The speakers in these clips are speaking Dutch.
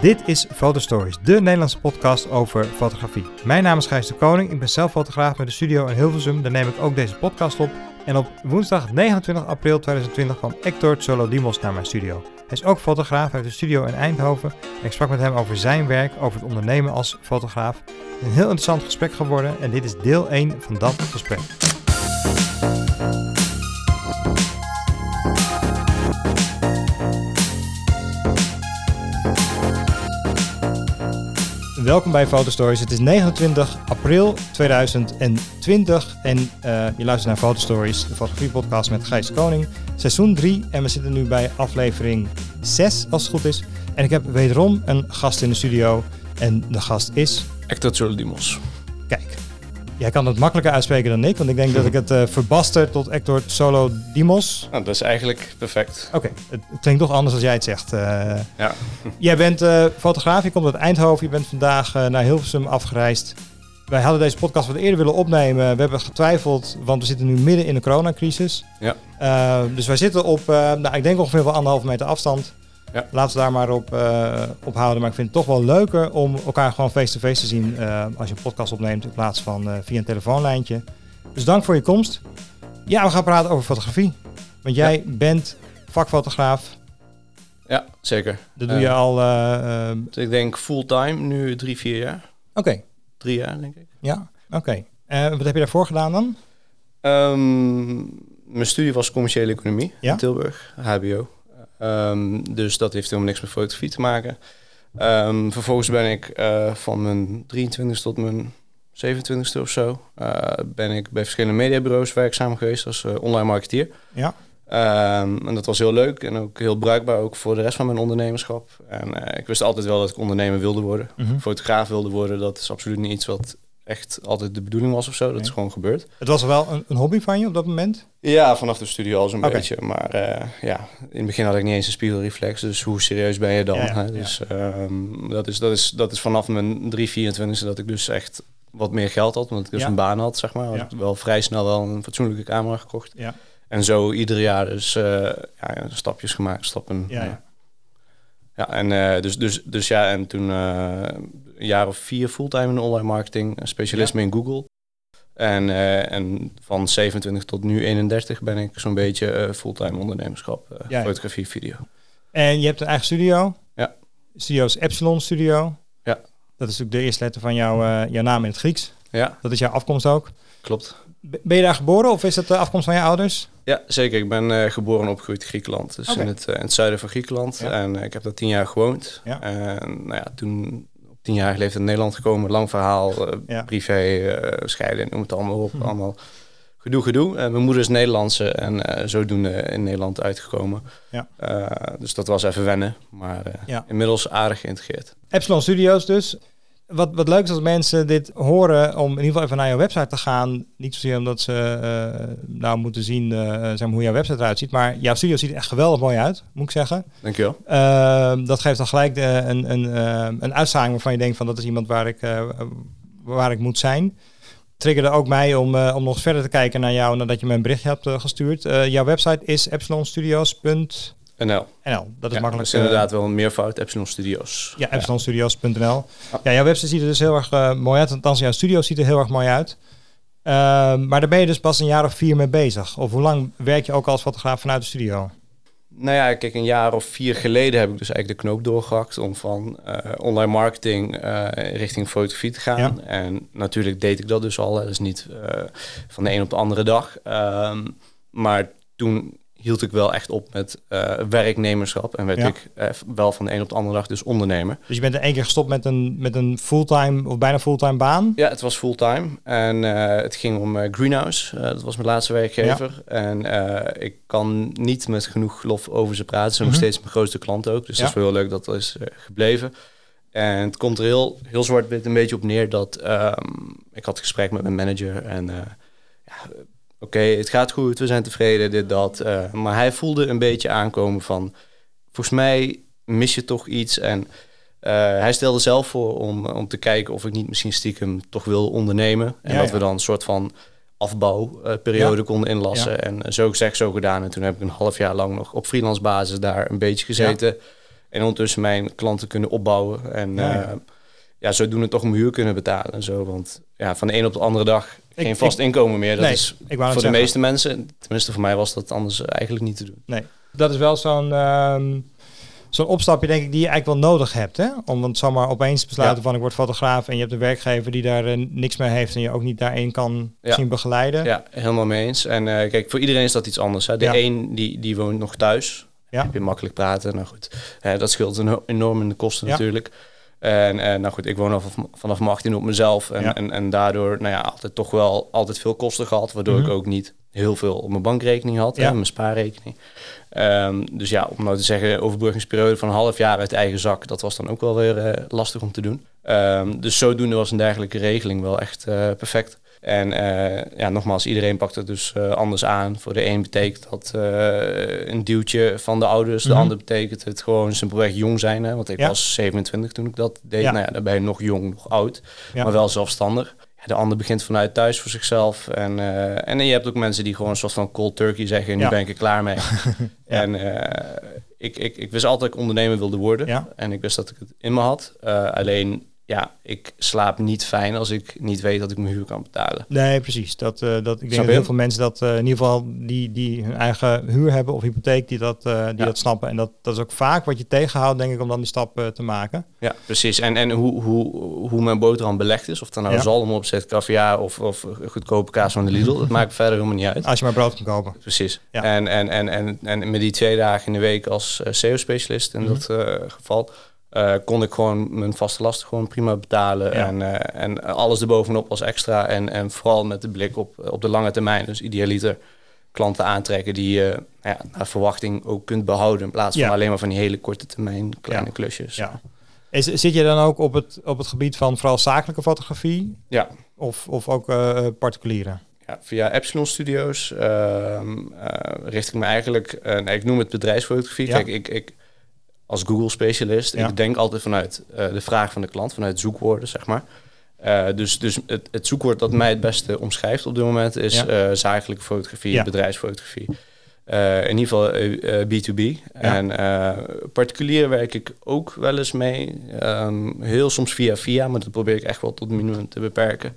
Dit is Fotostories, de Nederlandse podcast over fotografie. Mijn naam is Gijs de Koning, ik ben zelf fotograaf met de studio in Hilversum. Daar neem ik ook deze podcast op. En op woensdag 29 april 2020 kwam Hector Solodimos naar mijn studio. Hij is ook fotograaf, heeft een studio in Eindhoven. En ik sprak met hem over zijn werk, over het ondernemen als fotograaf. Een heel interessant gesprek geworden en dit is deel 1 van dat gesprek. Welkom bij Fotostories. Het is 29 april 2020 en uh, je luistert naar Fotostories, de fotografiepodcast met Gijs Koning. Seizoen 3 en we zitten nu bij aflevering 6 als het goed is. En ik heb wederom een gast in de studio en de gast is... Hector Zoledimos. Jij kan het makkelijker uitspreken dan ik, want ik denk dat ik het uh, verbaster tot Hector Solo Dimos. Nou, dat is eigenlijk perfect. Oké, het, klinkt toch anders als jij het zegt. Uh, ja. Jij bent uh, fotograaf, je komt uit Eindhoven, je bent vandaag naar Hilversum afgereisd. Wij hadden deze podcast wat eerder willen opnemen. We hebben getwijfeld, want we zitten nu midden in de coronacrisis. Ja. dus wij zitten op, nou, ik denk ongeveer wel anderhalve meter afstand. Ja. Laten we daar maar op, uh, op houden. Maar ik vind het toch wel leuker om elkaar gewoon face-to-face te zien uh, als je een podcast opneemt in plaats van uh, via een telefoonlijntje. Dus dank voor je komst. Ja, we gaan praten over fotografie. Want jij ja. bent vakfotograaf. Ja, zeker. Dat doe je al... ik denk fulltime, nu drie, vier jaar. Oké. Okay. Drie jaar, denk ik. Ja, oké. Okay. wat heb je daarvoor gedaan dan? Um, mijn studie was commerciële economie ja? in Tilburg, HBO. Um, dus dat heeft helemaal niks met fotografie te maken. Um, vervolgens ben ik uh, van mijn 23 tot mijn 27ste of zo... Uh, ben ik bij verschillende mediabureaus werkzaam geweest als uh, online marketeer. Ja. Um, en dat was heel leuk en ook heel bruikbaar ook voor de rest van mijn ondernemerschap. En ik wist altijd wel dat ik ondernemer wilde worden. Mm -hmm. Fotograaf wilde worden, dat is absoluut niet iets wat echt altijd de bedoeling was of zo. Dat Nee. is gewoon gebeurd. Het was wel een, een hobby van je op dat moment? Ja, vanaf de studio al zo'n Oké. beetje. Maar eh, ja, in het begin had ik niet eens een spiegelreflex. Dus hoe serieus ben je dan? Ja, ja. Dus ehm, dat, is, dat, is, dat is vanaf mijn 3, 24 dat ik dus echt wat meer geld had. Want ik dus Ja. een baan had, zeg maar. Had ik wel vrij snel wel een fatsoenlijke camera gekocht. Ja. En zo ieder jaar dus eh, ja, stapjes gemaakt, stappen. Ja, ja. Ja, en eh, dus, dus, dus ja, en toen eh, een jaar of vier fulltime in online marketing, specialisme in Google. En, eh, en van 27 tot nu 31 ben ik zo'n beetje fulltime ondernemerschap, Ja, ja. fotografie, video. En je hebt een eigen studio? Ja. Studio is Epsilon Studio? Ja. Dat is natuurlijk de eerste letter van jouw, jouw naam in het Grieks. Ja, Dat is jouw afkomst ook. klopt. Ben je daar geboren of is dat de afkomst van je ouders? Ja, zeker. Ik ben eh, geboren en opgegroeid in Griekenland. Dus in, het, eh, in het zuiden van Griekenland. Ja. En eh, ik heb daar tien jaar gewoond. Ja. En nou ja, toen op tien jaar leeftijd in Nederland gekomen. Lang verhaal, Ja. privé, scheiden, noem het allemaal op. Hm. Allemaal gedoe, gedoe. Mijn moeder is Nederlandse en zodoende in Nederland uitgekomen. Ja. Dus dat was even wennen. Maar Ja. inmiddels aardig geïntegreerd. Epsilon Studios dus. Wat, wat leuk is als mensen dit horen om in ieder geval even naar jouw website te gaan. Niet zozeer omdat ze eh, nou moeten zien eh, zeg maar hoe jouw website eruit ziet. Maar jouw studio ziet er echt geweldig mooi uit, moet ik zeggen. Dankjewel. Ehm, dat geeft dan gelijk de, een, een, eh, een uitstraling waarvan je denkt van dat is iemand waar ik, eh, waar ik moet zijn. Triggerde ook mij om, eh, om nog verder te kijken naar jou nadat je me een berichtje hebt eh, gestuurd. Eh, jouw website is epsilonstudios.nl. NL. Dat is Ja, makkelijk. Dat is eh, inderdaad wel een meervoud. Epsilon Studios. ja, epsilonstudios.nl. Ja. Ja, jouw website ziet er dus heel erg eh, mooi uit. Althans, jouw studio ziet er heel erg mooi uit. Ehm, maar daar ben je dus pas een jaar of vier mee bezig. Of hoe lang werk je ook als fotograaf vanuit de studio? Nou ja, kijk, een jaar of vier geleden heb ik dus eigenlijk de knoop doorgehakt om van eh, online marketing eh, richting fotografie te gaan. Ja. En natuurlijk deed ik dat dus al, hè, dus niet eh, van de een op de andere dag. Ehm, maar toen hield ik wel echt op met eh, werknemerschap en werd Ja. ik eh, wel van de een op de andere dag dus ondernemer. Dus je bent er één keer gestopt met een, met een fulltime of bijna fulltime baan. Ja, het was fulltime en eh, het ging om Greenhouse. Dat was mijn laatste werkgever. En ik kan niet met genoeg lof over ze praten. Ze zijn Mhm. nog steeds mijn grootste klant ook. Dus Ja. dat is wel heel leuk dat dat is gebleven. En het komt er heel, heel zwart-wit een beetje op neer dat ehm, ik had een gesprek met mijn manager en ja, oké, het gaat goed, we zijn tevreden, dit, dat. Eh, maar hij voelde een beetje aankomen van, volgens mij mis je toch iets en eh, hij stelde zelf voor om, om te kijken of ik niet misschien stiekem toch wil ondernemen. En Ja, dat ja. we dan een soort van afbouwperiode Ja. konden inlassen. En zo gezegd, zo gedaan. En toen heb ik een half jaar lang nog op freelance basis daar een beetje gezeten. En ondertussen mijn klanten kunnen opbouwen. En Ja, ja, ja. ja, zodoende toch mijn huur kunnen betalen en zo. Want ja, van de een op de andere dag Ik- geen vast inkomen meer. Dat Nee, is voor de zeggen. meeste mensen, tenminste voor mij was dat anders eigenlijk niet te doen. Nee, dat is wel zo'n ehm, zo'n opstapje, denk ik, die je eigenlijk wel nodig hebt. Hè? Om want zomaar opeens te besluiten Ja. van ik word fotograaf en je hebt een werkgever die daar eh, niks mee heeft en je ook niet daarin kan Ja. zien begeleiden. Ja, helemaal mee eens. En eh, kijk, voor iedereen is dat iets anders. Hè. De Ja. een die, die woont nog thuis. Ja. Heb je makkelijk praten. Nou goed, Eh, dat scheelt eno- enorm in de kosten Ja. natuurlijk. En nou goed, ik woon al vanaf, mijn 18 op mezelf. En, Ja. en, en daardoor, nou ja, altijd toch wel altijd veel kosten gehad. Waardoor Mhm. ik ook niet heel veel op mijn bankrekening had. Ja. Hè, mijn spaarrekening. Ehm, dus ja, om nou te zeggen, overbruggingsperiode van een half jaar uit eigen zak. Dat was dan ook wel weer eh, lastig om te doen. Ehm, dus zodoende was een dergelijke regeling wel echt eh, perfect. En eh, ja, nogmaals, iedereen pakt het dus anders aan. Voor de een betekent dat een duwtje van de ouders. De Mhm. ander betekent het gewoon simpelweg jong zijn. Hè? Want ik Ja. was 27 toen ik dat deed. Ja. Nou ja, dan ben je nog jong, nog oud. Maar wel zelfstandig. De ander begint vanuit thuis voor zichzelf. En, eh, en je hebt ook mensen die gewoon een soort van cold turkey zeggen. Nu Ja. ben ik er klaar mee. Ja. En eh, ik, ik, ik wist altijd dat ik ondernemer wilde worden. Ja. En ik wist dat ik het in me had. Eh, alleen, ja, ik slaap niet fijn als ik niet weet dat ik mijn huur kan betalen. Nee, precies. Dat, eh, dat, ik denk dat heel veel mensen dat eh, in ieder geval die, die hun eigen huur hebben of hypotheek, die dat, eh, die Ja. dat snappen. En dat, dat is ook vaak wat je tegenhoudt, denk ik, om dan die stap te maken. Ja, precies. En, en hoe, hoe, hoe mijn boterham belegd is, of er nou Ja. zalm op zit, caviar of, of goedkope kaas van de Lidl, dat maakt verder helemaal niet uit. Als je maar brood kan kopen. Precies. Ja. En, en, en, en, en met die twee dagen in de week als eh, SEO-specialist in Mhm. dat geval, eh, kon ik gewoon mijn vaste lasten gewoon prima betalen. Ja. En, eh, en alles erbovenop was extra. En, en vooral met de blik op, op de lange termijn. Dus idealiter klanten aantrekken die je nou ja, naar verwachting ook kunt behouden. In plaats van Ja. alleen maar van die hele korte termijn kleine klusjes. Ja. Is, zit je dan ook op het, op het gebied van vooral zakelijke fotografie ja. of, of ook eh, particuliere? Ja, via Epsilon Studios ehm, eh, richt ik me eigenlijk, nee, ik noem het bedrijfsfotografie. Kijk, ik, ik als Google-specialist, Ja. ik denk altijd vanuit eh, de vraag van de klant, vanuit zoekwoorden, zeg maar. Eh, dus dus het, het zoekwoord dat mij het beste omschrijft op dit moment is Ja. eh, zakelijke fotografie, Ja. bedrijfsfotografie. In ieder geval eh, eh, B2B. En particulier werk ik ook wel eens mee. Ehm, heel soms via via, maar dat probeer ik echt wel tot minimum te beperken.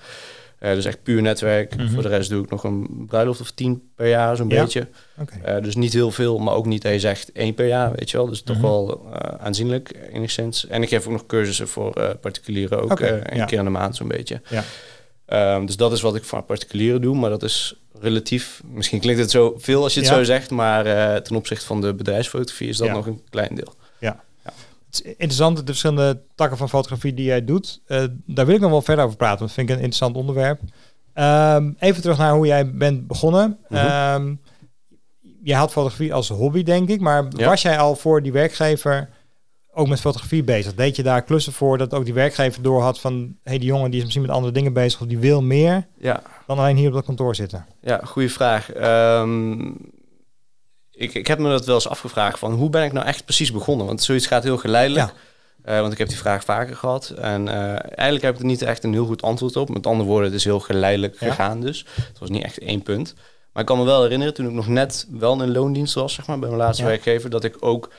Eh, dus echt puur netwerk. Mhm. Voor de rest doe ik nog een bruiloft of tien per jaar, zo'n Ja. beetje. Eh, dus niet heel veel, maar ook niet je zegt één per jaar, weet je wel. Dus toch Mhm. wel eh, aanzienlijk, enigszins. En ik geef ook nog cursussen voor particulieren, ook een ja. keer in de maand zo'n beetje. Ja. Ehm, dus dat is wat ik voor particulieren doe, maar dat is relatief. Misschien klinkt het zo veel als je het Ja. zo zegt, maar ten opzichte van de bedrijfsfotografie is dat Ja. nog een klein deel. Het is interessant, de verschillende takken van fotografie die jij doet. Eh, daar wil ik nog wel verder over praten, want dat vind ik een interessant onderwerp. Ehm, even terug naar hoe jij bent begonnen. Mhm. Ehm, jij had fotografie als hobby, denk ik. Maar Ja. was jij al voor die werkgever ook met fotografie bezig? Deed je daar klussen voor dat ook die werkgever door had van... hey, die jongen die is misschien met andere dingen bezig of die wil meer Ja, dan alleen hier op dat kantoor zitten? Ja, goede vraag. Ehm, ik, ik heb me dat wel eens afgevraagd van hoe ben ik nou echt precies begonnen? Want zoiets gaat heel geleidelijk. Ja. Eh, want ik heb die vraag vaker gehad. En eh, eigenlijk heb ik er niet echt een heel goed antwoord op. Met andere woorden, het is heel geleidelijk Ja. gegaan dus. Het was niet echt één punt. Maar ik kan me wel herinneren toen ik nog net wel in loondienst was, zeg maar, bij mijn laatste Ja. werkgever, dat ik ook,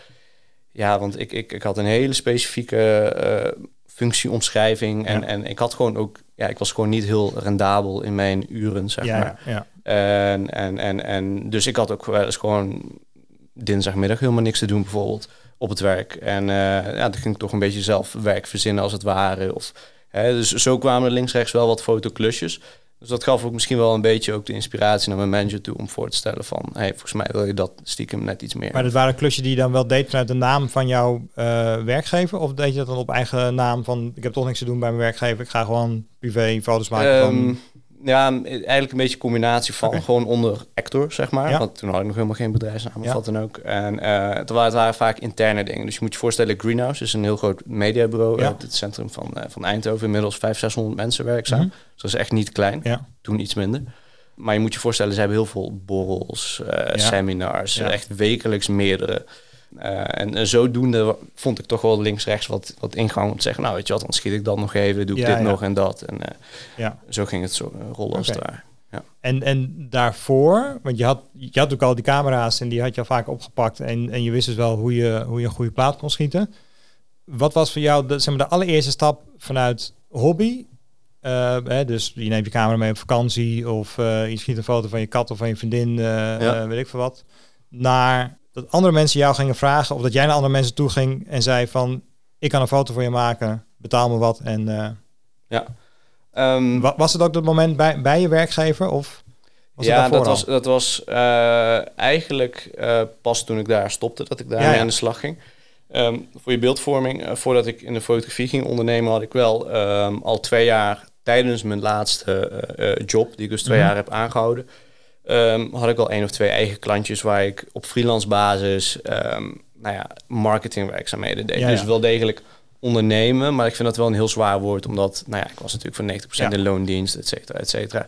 ja, want ik, ik, ik had een hele specifieke eh, functieomschrijving. En, Ja. en ik had gewoon ook, ja, ik was gewoon niet heel rendabel in mijn uren, zeg ja, maar. ja. En, en, en, en dus ik had ook wel eens gewoon dinsdagmiddag helemaal niks te doen, bijvoorbeeld op het werk. En eh, ja, dan ging ik toch een beetje zelf werk verzinnen als het ware. Of, hè, dus zo kwamen er links-rechts wel wat fotoklusjes. Dus dat gaf ook misschien wel een beetje ook de inspiratie naar mijn manager toe om voor te stellen van, hey, volgens mij wil je dat stiekem net iets meer. Maar dat waren klusjes die je dan wel deed vanuit de naam van jouw eh, werkgever? Of deed je dat dan op eigen naam van... ik heb toch niks te doen bij mijn werkgever, ik ga gewoon privé foto's maken van... Ja, eigenlijk een beetje een combinatie van gewoon onder actor, zeg maar. Ja. Want toen had ik nog helemaal geen bedrijfsnaam of wat dan ook. En eh het, waren, vaak interne dingen. Dus je moet je voorstellen, Greenhouse is een heel groot mediabureau. Ja. uit het centrum van, eh, van Eindhoven. Inmiddels 500, 600 mensen werkzaam. Mhm. Dus dat is echt niet klein. Ja. Toen iets minder. Maar je moet je voorstellen, ze hebben heel veel borrels, eh, seminars. Echt wekelijks meerdere. Eh, en, en zodoende vond ik toch wel links-rechts wat, wat ingang om te zeggen... nou, weet je wat, dan schiet ik dat nog even, doe ik Ja, dit nog en dat. En eh, Ja. zo ging het zo eh, rollen als ware. Ja. En, en daarvoor, want je had, je had ook al die camera's en die had je al vaak opgepakt en, en je wist dus wel hoe je, hoe je een goede plaat kon schieten. Wat was voor jou de, zeg maar, de allereerste stap vanuit hobby? Uh, hè, dus je neemt je camera mee op vakantie of uh, je schiet een foto van je kat of van je vriendin, uh, ja. weet ik veel wat. Naar dat andere mensen jou gingen vragen of dat jij naar andere mensen toe ging en zei van ik kan een foto voor je maken, betaal me wat en ja. Um, was het ook dat moment bij, bij je werkgever of was ja, het dat was, dat was uh, eigenlijk uh, pas toen ik daar stopte dat ik daar ja, aan de slag ging. Um, voor je beeldvorming, voordat ik in de fotografie ging ondernemen, had ik wel um, al twee jaar tijdens mijn laatste job, die ik dus twee Mhm. jaar heb aangehouden, had ik al één of twee eigen klantjes waar ik op freelance basis nou ja, marketingwerkzaamheden deed. Ja, dus wel degelijk ondernemen, maar ik vind dat wel een heel zwaar woord, omdat nou ja, ik was natuurlijk voor 90% Ja. in loondienst, et cetera, et cetera.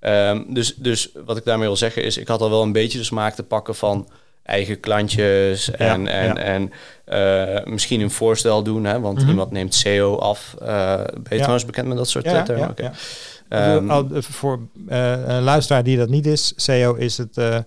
Ehm, dus, dus wat ik daarmee wil zeggen is, ik had al wel een beetje de smaak te pakken van eigen klantjes en, en, ja. en eh, misschien een voorstel doen, hè, want Mhm. iemand neemt SEO af. Eh ben je Ja. trouwens bekend met dat soort eh, termen? ja, Ehm, Al- voor eh, een luisteraar die dat niet is, SEO is het eh,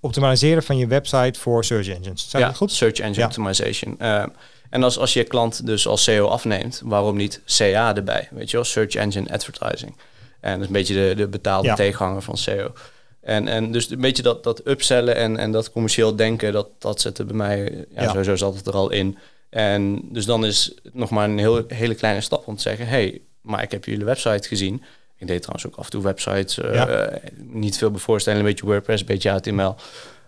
optimaliseren van je website voor search engines. Ik ja, dat goed? Search Engine Ja. Optimization. Ehm, en als, als je klant dus als SEO afneemt, waarom niet CA erbij? Weet je wel, Search Engine Advertising. En dat is een beetje de, de betaalde Ja. tegenhanger van SEO. En, en dus een beetje dat, dat upsellen en, en dat commercieel denken, dat, dat zit er bij mij ja, Ja. sowieso zat het er al in. En dus dan is het nog maar een heel, hele kleine stap om te zeggen, hey, maar ik heb jullie website gezien. Ik deed trouwens ook af en toe websites, eh, Ja. niet veel bevoorstellen, een beetje WordPress, een beetje HTML.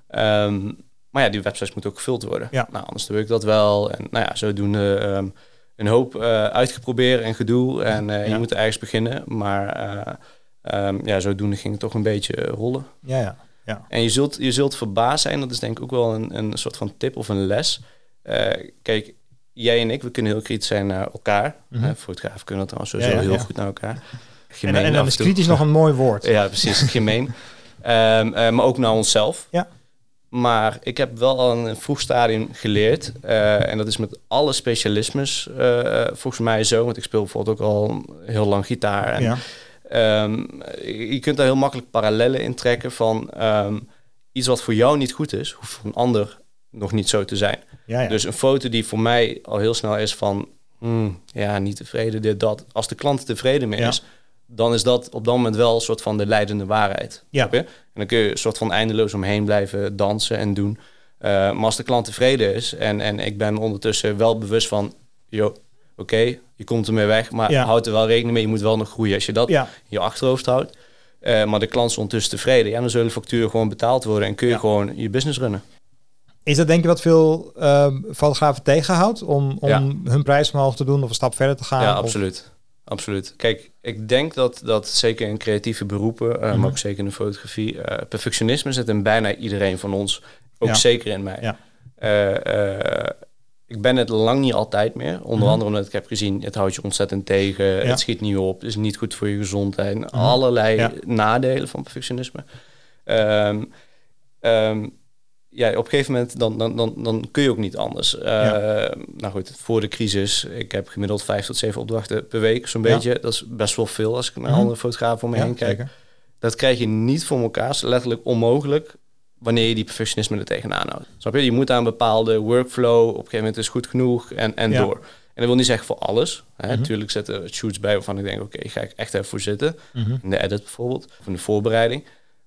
Ehm, maar ja, die websites moeten ook gevuld worden. Ja. Nou, anders doe ik dat wel. En nou ja, zodoende ehm een hoop eh, uitgeprobeerd en gedoe. En eh, Ja. je moet ergens beginnen. Maar eh, ehm, ja, zodoende ging het toch een beetje rollen. Ja, ja. ja. En je zult, je zult verbaasd zijn, dat is denk ik ook wel een, een soort van tip of een les. Kijk, jij en ik, we kunnen heel kritisch zijn naar elkaar. Mhm. Eh, fotografen kunnen trouwens sowieso Ja, heel goed naar elkaar. En, Gemeen en dan is kritisch nog een mooi woord. Ja, precies, gemeen. Ehm, eh, maar ook naar onszelf. Ja. Maar ik heb wel al in een vroeg stadium geleerd, eh, en dat is met alle specialismes eh, volgens mij zo, want ik speel bijvoorbeeld ook al heel lang gitaar. En, Ja. ehm, je kunt daar heel makkelijk parallellen in trekken van ehm, iets wat voor jou niet goed is, hoeft voor een ander nog niet zo te zijn. Ja, ja. Dus een foto die voor mij al heel snel is van, hmm, ja, niet tevreden, dit, dat. Als de klant tevreden mee Ja. is, dan is dat op dat moment wel een soort van de leidende waarheid. Ja. En dan kun je een soort van eindeloos omheen blijven dansen en doen. Eh, maar als de klant tevreden is en, en ik ben ondertussen wel bewust van, joh, oké, je komt ermee weg, maar Ja. houd er wel rekening mee, je moet wel nog groeien. Als je dat ja. in je achterhoofd houdt, eh, maar de klant is ondertussen tevreden, ja, dan zullen facturen gewoon betaald worden en kun je Ja. gewoon je business runnen. Is dat denk je wat veel ehm, fotografen tegenhoudt om, om hun prijs omhoog te doen of een stap verder te gaan? Ja, Of- absoluut. Kijk, ik denk dat, dat zeker in creatieve beroepen, eh, Mhm. maar ook zeker in de fotografie, eh, perfectionisme zit in bijna iedereen van ons. Ook Ja. zeker in mij. Ja. Eh, ik ben het lang niet altijd meer. Onder Mhm. andere omdat ik heb gezien, het houdt je ontzettend tegen. Het schiet niet op. Het is niet goed voor je gezondheid. Allerlei Ja. nadelen van perfectionisme. Ehm, ja, op een gegeven moment dan, dan, dan, dan kun je ook niet anders. Eh, Nou goed, voor de crisis, ik heb gemiddeld vijf tot zeven opdrachten per week, zo'n Ja. beetje. Dat is best wel veel als ik naar Mhm. andere fotografen om me Ja, heen kijk. zeker. Dat krijg je niet voor elkaar, is letterlijk onmogelijk wanneer je die perfectionisme er tegenaan houdt. Snap je? Je moet aan een bepaalde workflow, op een gegeven moment is goed genoeg en, en door. En dat wil niet zeggen voor alles. Hè. Natuurlijk zitten er shoots bij waarvan ik denk, oké, ga ik echt even voor zitten. Mhm. In de edit bijvoorbeeld, of in de voorbereiding.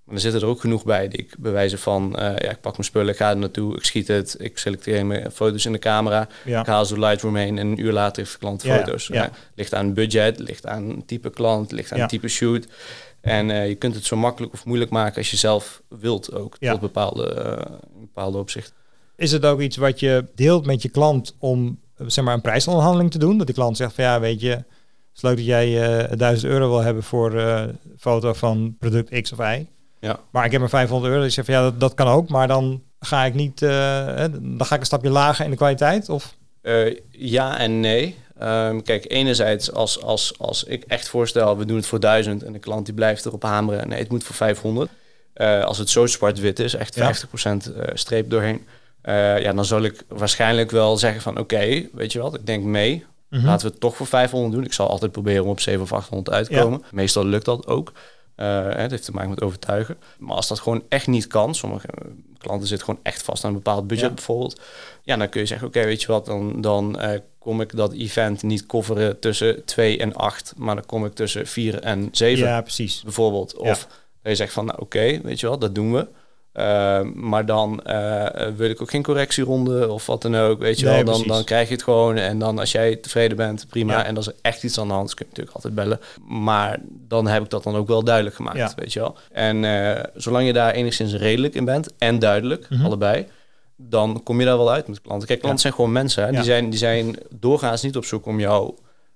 Maar er zitten er ook genoeg bij die ik bewijzen van, eh, ja, ik pak mijn spullen, ik ga er naartoe, ik schiet het, ik selecteer mijn foto's in de camera, Ja. ik haal ze door Lightroom heen en een uur later heeft de klant Ja, foto's. ja. Ligt aan budget, ligt aan type klant, ligt aan type shoot. En eh, je kunt het zo makkelijk of moeilijk maken als je zelf wilt ook, Ja. tot bepaalde, eh, bepaalde opzicht. Is het ook iets wat je deelt met je klant om zeg maar een prijsonderhandeling te doen? Dat die klant zegt van ja, weet je, het is leuk dat jij eh 1000 euro wil hebben voor foto van product X of Y. Ja. Maar ik heb maar 500 euro. Dus je zegt van ja, dat, dat kan ook. Maar dan ga ik niet, eh, hè, dan ga ik een stapje lager in de kwaliteit. Of Eh, ja en nee. Ehm, kijk, enerzijds als, als, als ik echt voorstel, we doen het voor 1000 en de klant die blijft erop hameren, nee, het moet voor 500. Eh, als het zo zwart-wit is, echt Ja. 50% eh, streep doorheen, ja, dan zal ik waarschijnlijk wel zeggen van oké, weet je wat, ik denk mee. Mhm. Laten we het toch voor 500 doen. Ik zal altijd proberen om op 7 of 800 uit te Ja. komen. Meestal lukt dat ook. Uh, het heeft te maken met overtuigen. Maar als dat gewoon echt niet kan, sommige klanten zitten gewoon echt vast aan een bepaald budget bijvoorbeeld. Ja, dan kun je zeggen, oké, weet je wat, dan, dan uh, kom ik dat event niet coveren tussen 2 en 8, maar dan kom ik tussen 4 en 7. Ja, precies. Bijvoorbeeld. Of dat je zegt van, nou, oké, weet je wel, dat doen we. Uh, maar dan uh, wil ik ook geen correctieronde of wat dan ook. Weet je wel, dan, dan krijg je het gewoon. En dan als jij tevreden bent, prima. Ja. En als er echt iets aan de hand is, kun je natuurlijk altijd bellen. Maar dan heb ik dat dan ook wel duidelijk gemaakt, ja. weet je wel. En uh, zolang je daar enigszins redelijk in bent en duidelijk, mm -hmm. allebei, dan kom je daar wel uit met klanten. Kijk, klanten zijn gewoon mensen. Hè? Die, zijn, die zijn doorgaans niet op zoek om jou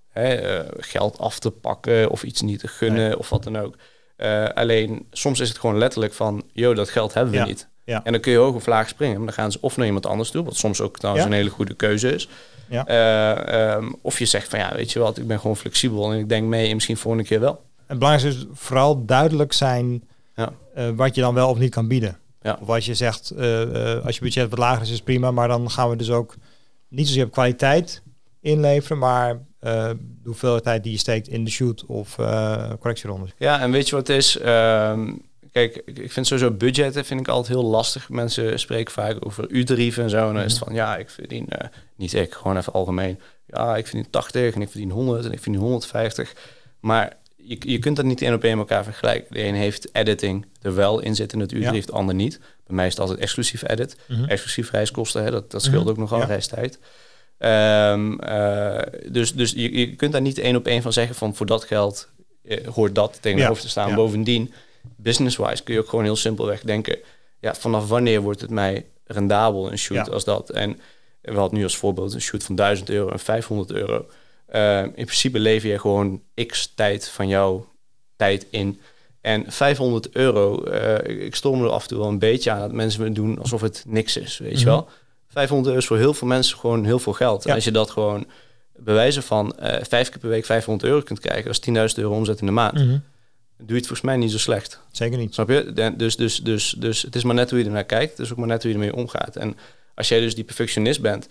hè, geld af te pakken of iets niet te gunnen nee. of wat dan ook. Uh, alleen soms is het gewoon letterlijk van, joh, dat geld hebben we Ja. niet. Ja. En dan kun je hoog of laag springen. Maar dan gaan ze of naar iemand anders toe, wat soms ook trouwens Ja. een hele goede keuze is. Ja. Eh, ehm, of je zegt van, ja, weet je wat, ik ben gewoon flexibel en ik denk mee en misschien volgende keer wel. Het belangrijkste is vooral duidelijk zijn Ja. eh, wat je dan wel of niet kan bieden. Ja. Of als je zegt, eh, eh, als je budget wat lager is, is prima. Maar dan gaan we dus ook niet zozeer op kwaliteit inleveren, maar eh, de hoeveelheid die je steekt in de shoot of eh, correctierondes. Ja, en weet je wat het is? Ehm, kijk, ik vind sowieso budgetten vind ik altijd heel lastig. Mensen spreken vaak over U-tarieven en zo. En dan is het van, ja, ik verdien, eh, niet ik, gewoon even algemeen. Ja, ik verdien 80 en ik verdien 100 en ik verdien 150. Maar je, je kunt dat niet één op één met elkaar vergelijken. De een heeft editing er wel in zitten in het uurtarief, de ander niet. Bij mij is het altijd exclusief edit. Mhm. Exclusief reiskosten, hè, dat, dat scheelt Mhm, ook nogal ja. reistijd. Ehm, eh, dus dus je, je kunt daar niet één op één van zeggen van voor dat geld eh, hoort dat tegenover Ja, te staan. ja. Bovendien, business-wise kun je ook gewoon heel simpelweg denken... ja, vanaf wanneer wordt het mij rendabel een shoot Ja. als dat? En we hadden nu als voorbeeld een shoot van 1000 euro en 500 euro. Eh, in principe lever je gewoon x tijd van jouw tijd in... En 500 euro, eh, ik storm er af en toe wel een beetje aan dat mensen me doen alsof het niks is, weet je Mhm. wel. 500 euro is voor heel veel mensen gewoon heel veel geld. En als je dat gewoon bewijzen van eh, vijf keer per week 500 euro kunt krijgen, dat is 10.000 euro omzet in de maand. Mhm. Doe je het volgens mij niet zo slecht. Zeker niet. Snap je? Dus, dus, dus, dus het is maar net hoe je ernaar kijkt. Het is ook maar net hoe je ermee omgaat. En als jij dus die perfectionist bent,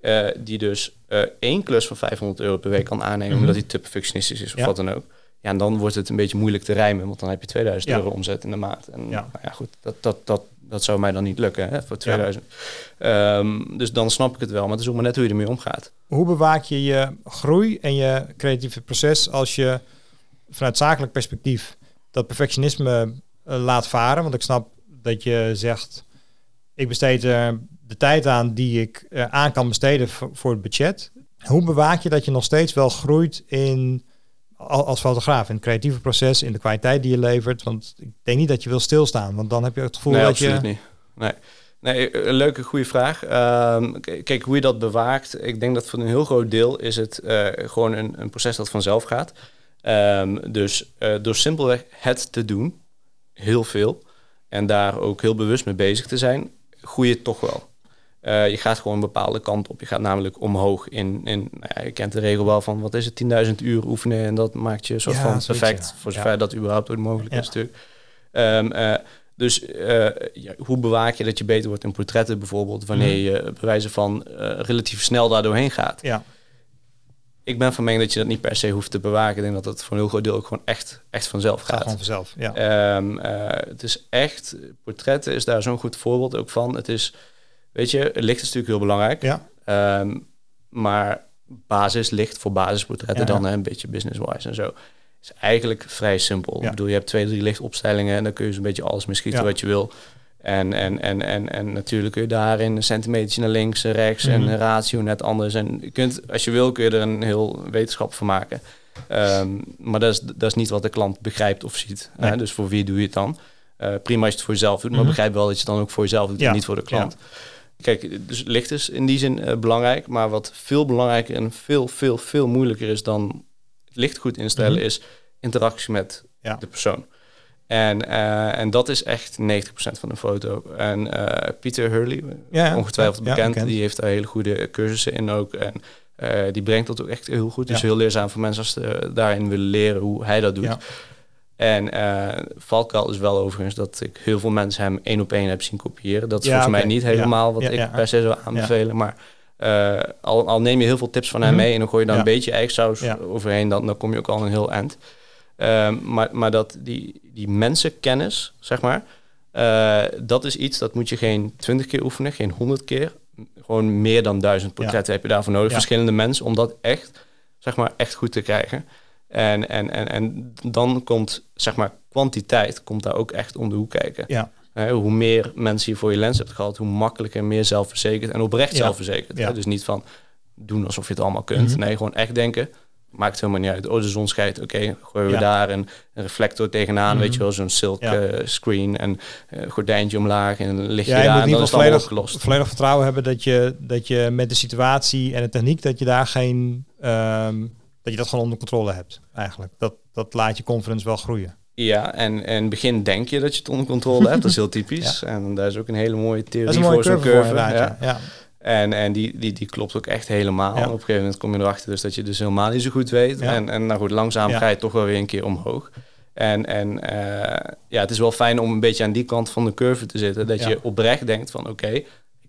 eh, die dus eh, één klus van 500 euro per week kan aannemen, Mhm. omdat hij te perfectionistisch is of Ja. wat dan ook. Ja, en dan wordt het een beetje moeilijk te rijmen, want dan heb je 2000 Ja. euro omzet in de maand. En Ja. nou ja, goed, dat, dat, dat, dat zou mij dan niet lukken hè, voor 2000. Ehm, dus dan snap ik het wel, maar het is ook maar net hoe je ermee omgaat. Hoe bewaak je je groei en je creatieve proces als je vanuit zakelijk perspectief dat perfectionisme eh, laat varen? Want ik snap dat je zegt, ik besteed er de tijd aan die ik eh, aan kan besteden voor, het budget. Hoe bewaak je dat je nog steeds wel groeit in als fotograaf, in het creatieve proces, in de kwaliteit die je levert? Want ik denk niet dat je wil stilstaan, want dan heb je het gevoel nee, dat absoluut je... niet. Nee. Nee, een leuke, goede vraag. Ehm, kijk, hoe je dat bewaakt. Ik denk dat voor een heel groot deel is het eh, gewoon een, een proces dat vanzelf gaat. Ehm, dus eh, door simpelweg het te doen, heel veel, en daar ook heel bewust mee bezig te zijn, groei je toch wel. Eh, je gaat gewoon een bepaalde kant op. Je gaat namelijk omhoog in, in nou ja, je kent de regel wel van, wat is het, 10.000 uur oefenen en dat maakt je een soort Ja, van perfect, ja. voor zover dat überhaupt ooit mogelijk is natuurlijk. Ehm, eh, dus eh, hoe bewaak je dat je beter wordt in portretten bijvoorbeeld, wanneer je bij wijze van relatief snel daar doorheen gaat? Ja, Ik ben van mening dat je dat niet per se hoeft te bewaken. Ik denk dat het voor een heel groot deel ook gewoon echt, echt vanzelf gaat gaat. gewoon vanzelf. Ja. Ehm, eh, het is echt, portretten is daar zo'n goed voorbeeld ook van. Het is, weet je, licht is natuurlijk heel belangrijk. ja. Ehm, maar basislicht voor basisportretten Ja, ja. dan hè, een beetje business-wise en zo. Is eigenlijk vrij simpel. Ja. Ik bedoel, je hebt twee, drie lichtopstellingen en dan kun je zo'n beetje alles mischieten Ja. wat je wil. En, en, en, en, en natuurlijk kun je daarin een centimeter naar links en rechts en Mhm. een ratio net anders. En je kunt, als je wil, kun je er een heel wetenschap van maken. Ehm, maar dat is, dat is niet wat de klant begrijpt of ziet. Nee. Hè? Dus voor wie doe je het dan? Eh, prima als je het voor jezelf doet, maar Mhm. begrijp wel dat je het dan ook voor jezelf doet Ja. en niet voor de klant. Kijk, dus licht is in die zin eh, belangrijk, maar wat veel belangrijker en veel, veel, veel moeilijker is dan het licht goed instellen, Mhm. is interactie met Ja. de persoon. En, eh, en dat is echt 90% van de foto. En eh, Pieter Hurley, Ja, ongetwijfeld ja, bekend, die heeft daar hele goede cursussen in ook. En die brengt dat ook echt heel goed. Dus heel leerzaam voor mensen als ze daarin willen leren hoe hij dat doet. En eh valkuil is wel overigens dat ik heel veel mensen hem één op één heb zien kopiëren. Dat is Ja, volgens mij niet helemaal Ja, wat ja, ik per se zou aanbevelen. Maar eh, al, al neem je heel veel tips van hem Mhm. mee en dan gooi je dan Ja. een beetje Ja. overheen, dan, dan kom je ook al een heel eind. Ehm, maar, maar dat die, die mensenkennis, zeg maar, eh, dat is iets dat moet je geen twintig keer oefenen, geen honderd keer. Gewoon meer dan duizend portretten heb je daarvoor nodig. Verschillende mensen om dat echt, zeg maar, echt goed te krijgen. En, en, en, en dan komt, zeg maar, kwantiteit komt daar ook echt om de hoek kijken. Ja. Hoe meer mensen je voor je lens hebt gehad, hoe makkelijker meer zelfverzekerd en oprecht Ja. zelfverzekerd. Ja. Dus niet van doen alsof je het allemaal kunt. Mhm. Nee, gewoon echt denken. Maakt helemaal niet uit. Oh, de zon schijnt. Oké, gooien we Ja. daar een, een reflector tegenaan. Mhm. Weet je wel, zo'n silk eh, screen en eh, gordijntje omlaag en een lichtje Ja, je moet dan is volledig, opgelost. volledig vertrouwen hebben dat je, dat je met de situatie en de techniek, dat je daar geen, ehm, dat je dat gewoon onder controle hebt eigenlijk. Dat, dat laat je confidence wel groeien. Ja, en in het begin denk je dat je het onder controle hebt. Dat is heel typisch. En daar is ook een hele mooie theorie Dat is een mooie voor zo'n curve, voor ja. ja. Ja. En, en die, die, die klopt ook echt helemaal. Ja. Op een gegeven moment kom je erachter dus dat je dus helemaal niet zo goed weet. Ja. En, en nou goed, langzaam Ja. ga je toch wel weer een keer omhoog. En, en eh, ja, het is wel fijn om een beetje aan die kant van de curve te zitten. Dat Ja. je oprecht denkt van oké, ik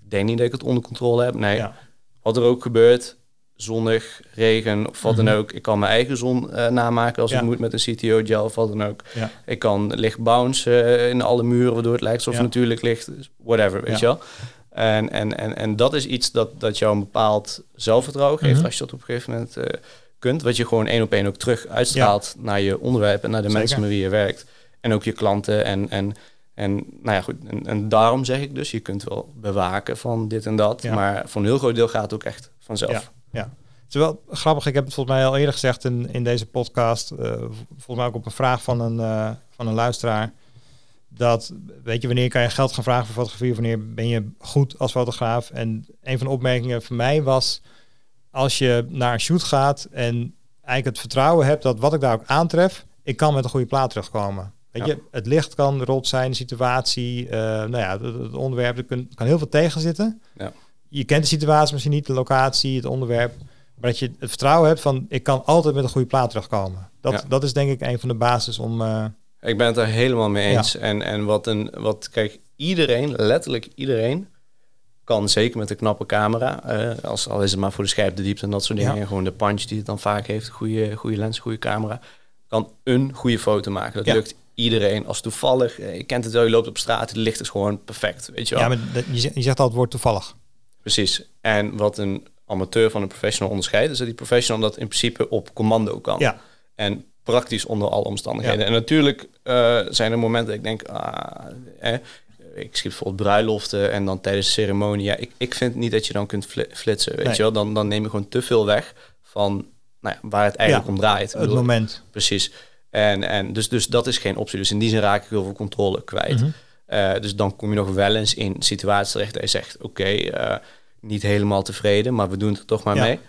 denk niet dat ik het onder controle heb. Nee, Ja. wat er ook gebeurt, zonnig, regen of wat Mhm. dan ook. Ik kan mijn eigen zon eh, namaken als Ja. ik moet met een CTO gel of wat dan ook. Ja. Ik kan licht bounce eh, in alle muren, waardoor het lijkt alsof Ja. natuurlijk licht is. Whatever, weet je wel. En, en, en, en dat is iets dat, dat jou een bepaald zelfvertrouwen geeft Mhm. als je dat op een gegeven moment eh, kunt. Wat je gewoon één op één ook terug uitstraalt naar je onderwerp en naar de Zeker. mensen met wie je werkt. En ook je klanten. En, en, en nou ja, goed. En, en daarom zeg ik dus, je kunt wel bewaken van dit en dat. Ja. Maar voor een heel groot deel gaat het ook echt vanzelf. Ja. Ja. Het is wel grappig, ik heb het volgens mij al eerder gezegd in, in deze podcast, eh, volgens mij ook op een vraag van een, eh, van een luisteraar, dat, weet je, wanneer kan je geld gaan vragen voor fotografie, of wanneer ben je goed als fotograaf? En een van de opmerkingen van mij was, als je naar een shoot gaat en eigenlijk het vertrouwen hebt dat wat ik daar ook aantref, ik kan met een goede plaat terugkomen. Weet Ja. je, het licht kan rot zijn, de situatie, eh, nou ja, het, het onderwerp, er kan, kan heel veel tegen zitten. Ja. Je kent de situatie misschien niet, de locatie, het onderwerp. Maar dat je het vertrouwen hebt van ik kan altijd met een goede plaat terugkomen. Dat, Ja. dat is denk ik een van de basis om. eh, Ik ben het er helemaal mee eens. En, en wat een, wat, kijk, iedereen, letterlijk iedereen, kan zeker met een knappe camera, eh, als, al is het maar voor de scherpte diepte en dat soort dingen, Ja. en gewoon de punch die het dan vaak heeft, goede, goede lens, goede camera, kan een goede foto maken. Dat lukt iedereen. Als toevallig, eh, je kent het wel, je loopt op straat, het licht is gewoon perfect, weet je wel. ja, maar dat- je, zegt, je zegt al het woord toevallig. Precies. En wat een amateur van een professional onderscheidt, is dat die professional dat in principe op commando kan. Ja, En praktisch onder alle omstandigheden. En natuurlijk eh, zijn er momenten dat ik denk, ah, eh, ik schiet bijvoorbeeld bruiloften en dan tijdens de ceremonie. Ja, ik, ik vind niet dat je dan kunt fli- flitsen, weet Nee. je wel. Dan, dan neem je gewoon te veel weg van nou ja, waar het eigenlijk Ja, om draait. Het bedoel, moment. Precies. En, en dus, dus dat is geen optie. Dus in die zin raak ik heel veel controle kwijt. Mhm. Eh, dus dan kom je nog wel eens in situaties terecht dat je zegt, oké, eh, niet helemaal tevreden, maar we doen het er toch maar Ja. mee.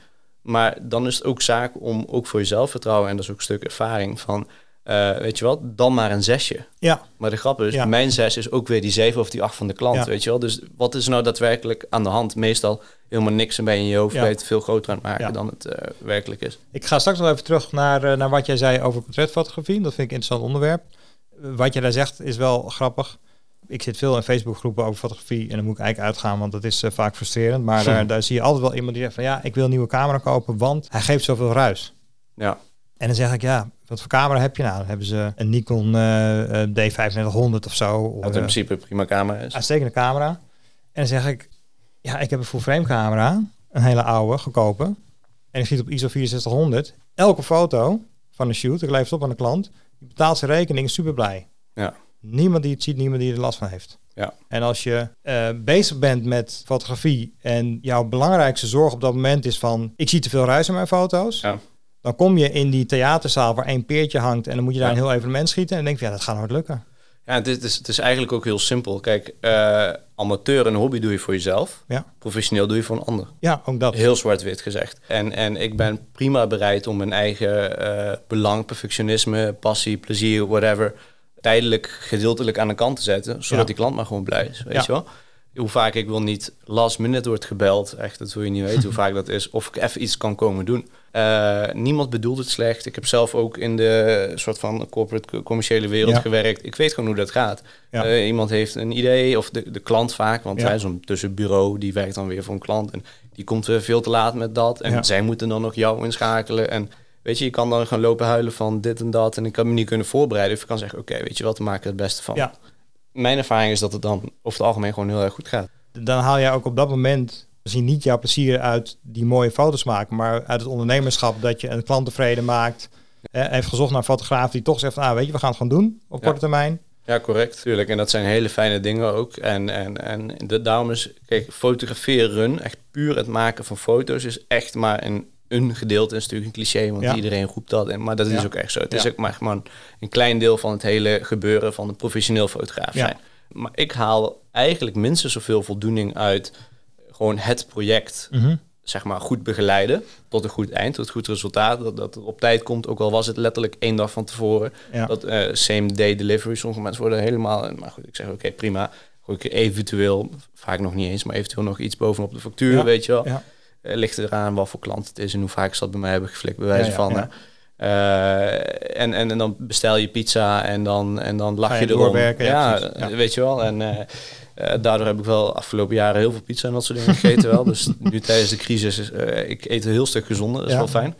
Maar dan is het ook zaak om ook voor jezelf vertrouwen, en dat is ook een stuk ervaring van, eh, weet je wat, dan maar een zesje. Ja, Maar de grap is, Ja. mijn zes is ook weer die zeven of die acht van de klant, Ja. weet je wel. Dus wat is nou daadwerkelijk aan de hand? Meestal helemaal niks en ben je in je hoofd Ja. veel groter aan het maken dan het werkelijk is. ik ga straks nog even terug naar, naar wat jij zei over portretfotografie. Dat vind ik een interessant onderwerp. Wat je daar zegt is wel grappig. Ik zit veel in Facebookgroepen over fotografie en dan moet ik eigenlijk uitgaan, want dat is eh, vaak frustrerend. Maar daar, daar zie je altijd wel iemand die zegt van ja, ik wil een nieuwe camera kopen, want hij geeft zoveel ruis. Ja, En dan zeg ik, ja, wat voor camera heb je nou? Dan hebben ze een Nikon eh, eh, D3500 of zo. Of, wat in principe een prima camera is. uitstekende camera. En dan zeg ik, ja, ik heb een full frame camera, een hele oude, goedkope. En ik schiet op ISO 6400. Elke foto van een shoot, ik leef het op aan de klant, die betaalt zijn rekening, is super blij. Ja. Niemand die het ziet, niemand die er last van heeft. Ja. En als je eh, bezig bent met fotografie en jouw belangrijkste zorg op dat moment is van, ik zie te veel ruis in mijn foto's. Ja. Dan kom je in die theaterzaal waar één peertje hangt en dan moet je daar Ja. een heel evenement schieten. En denk je, ja, dat gaat nooit lukken. Ja, het is, het is, het is eigenlijk ook heel simpel. Kijk, eh, amateur en hobby doe je voor jezelf. Ja. Professioneel doe je voor een ander. Ja, ook dat. Heel zwart-wit gezegd. En, en ik ben prima bereid om mijn eigen eh, belang, perfectionisme, passie, plezier, whatever, tijdelijk, gedeeltelijk aan de kant te zetten, zodat Ja. die klant maar gewoon blij is. Weet Ja. je wel? Hoe vaak ik wil niet last minute wordt gebeld, echt, dat wil je niet weten hoe vaak dat is, of ik even iets kan komen doen. Eh, niemand bedoelt het slecht. Ik heb zelf ook in de soort van corporate commerciële wereld Ja. gewerkt. Ik weet gewoon hoe dat gaat. Eh, iemand heeft een idee, of de, de klant vaak, want hij zo'n tussenbureau, die werkt dan weer voor een klant. En die komt weer veel te laat met dat. En zij moeten dan nog jou inschakelen. En weet je, je kan dan gaan lopen huilen van dit en dat en ik kan me niet kunnen voorbereiden. Of je kan zeggen, oké, weet je wat, we maken er het beste van. Ja. Mijn ervaring is dat het dan over het algemeen gewoon heel erg goed gaat. Dan haal jij ook op dat moment misschien niet jouw plezier uit die mooie foto's maken, maar uit het ondernemerschap dat je een klant tevreden maakt. Eh, heeft gezocht naar een fotograaf die toch zegt, ah, weet je, we gaan het gewoon doen op Ja. korte termijn. Ja, correct. Tuurlijk. En dat zijn hele fijne dingen ook. En, en, en de, daarom is, kijk, fotograferen, echt puur het maken van foto's, is echt maar een, een gedeelte. is natuurlijk een cliché, want Ja. iedereen roept dat. En, maar dat is ook echt zo. Het is ook maar gewoon een klein deel van het hele gebeuren van een professioneel fotograaf Ja. zijn. Maar ik haal eigenlijk minstens zoveel voldoening uit gewoon het project zeg maar, goed begeleiden tot een goed eind, tot een goed resultaat. Dat, dat het op tijd komt, ook al was het letterlijk één dag van tevoren. Ja. Dat eh, same day delivery, sommige mensen worden helemaal... Maar goed, ik zeg oké, prima. Gooi ik eventueel, vaak nog niet eens, maar eventueel nog iets bovenop de factuur, Ja, weet je wel. ja. Eh, ligt eraan wat voor klant het is en hoe vaak ze dat bij mij hebben geflikt, bij wijze Ja, ja, van. ja. Eh, en, en, en dan bestel je pizza en dan, en dan lach je je erom. doorwerken, ja, weet je wel. En eh, daardoor heb ik wel afgelopen jaren heel veel pizza en dat soort dingen gegeten wel. Dus nu tijdens de crisis, is, eh, ik eet een heel stuk gezonder, dat is wel fijn.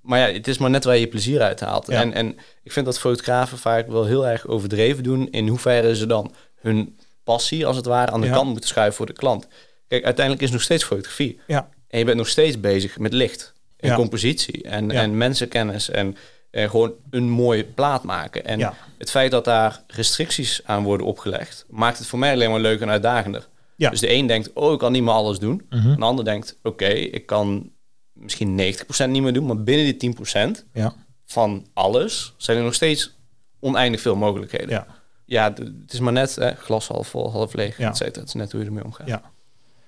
Maar ja, het is maar net waar je plezier uit haalt. En, en ik vind dat fotografen vaak wel heel erg overdreven doen in hoeverre ze dan hun passie, als het ware, aan de kant moeten schuiven voor de klant. Kijk, uiteindelijk is nog steeds fotografie. Ja. En je bent nog steeds bezig met licht en Ja. compositie en, Ja. en mensenkennis en, en gewoon een mooie plaat maken. En Ja. het feit dat daar restricties aan worden opgelegd, maakt het voor mij alleen maar leuk en uitdagender. Ja. Dus de een denkt, oh, ik kan niet meer alles doen. Mhm. De ander denkt, oké, ik kan misschien 90% niet meer doen, maar binnen die 10% Ja. van alles zijn er nog steeds oneindig veel mogelijkheden. Ja. Ja, het is maar net hè, glas half vol, half leeg, Ja. et cetera. Het is net hoe je ermee omgaat. Ja.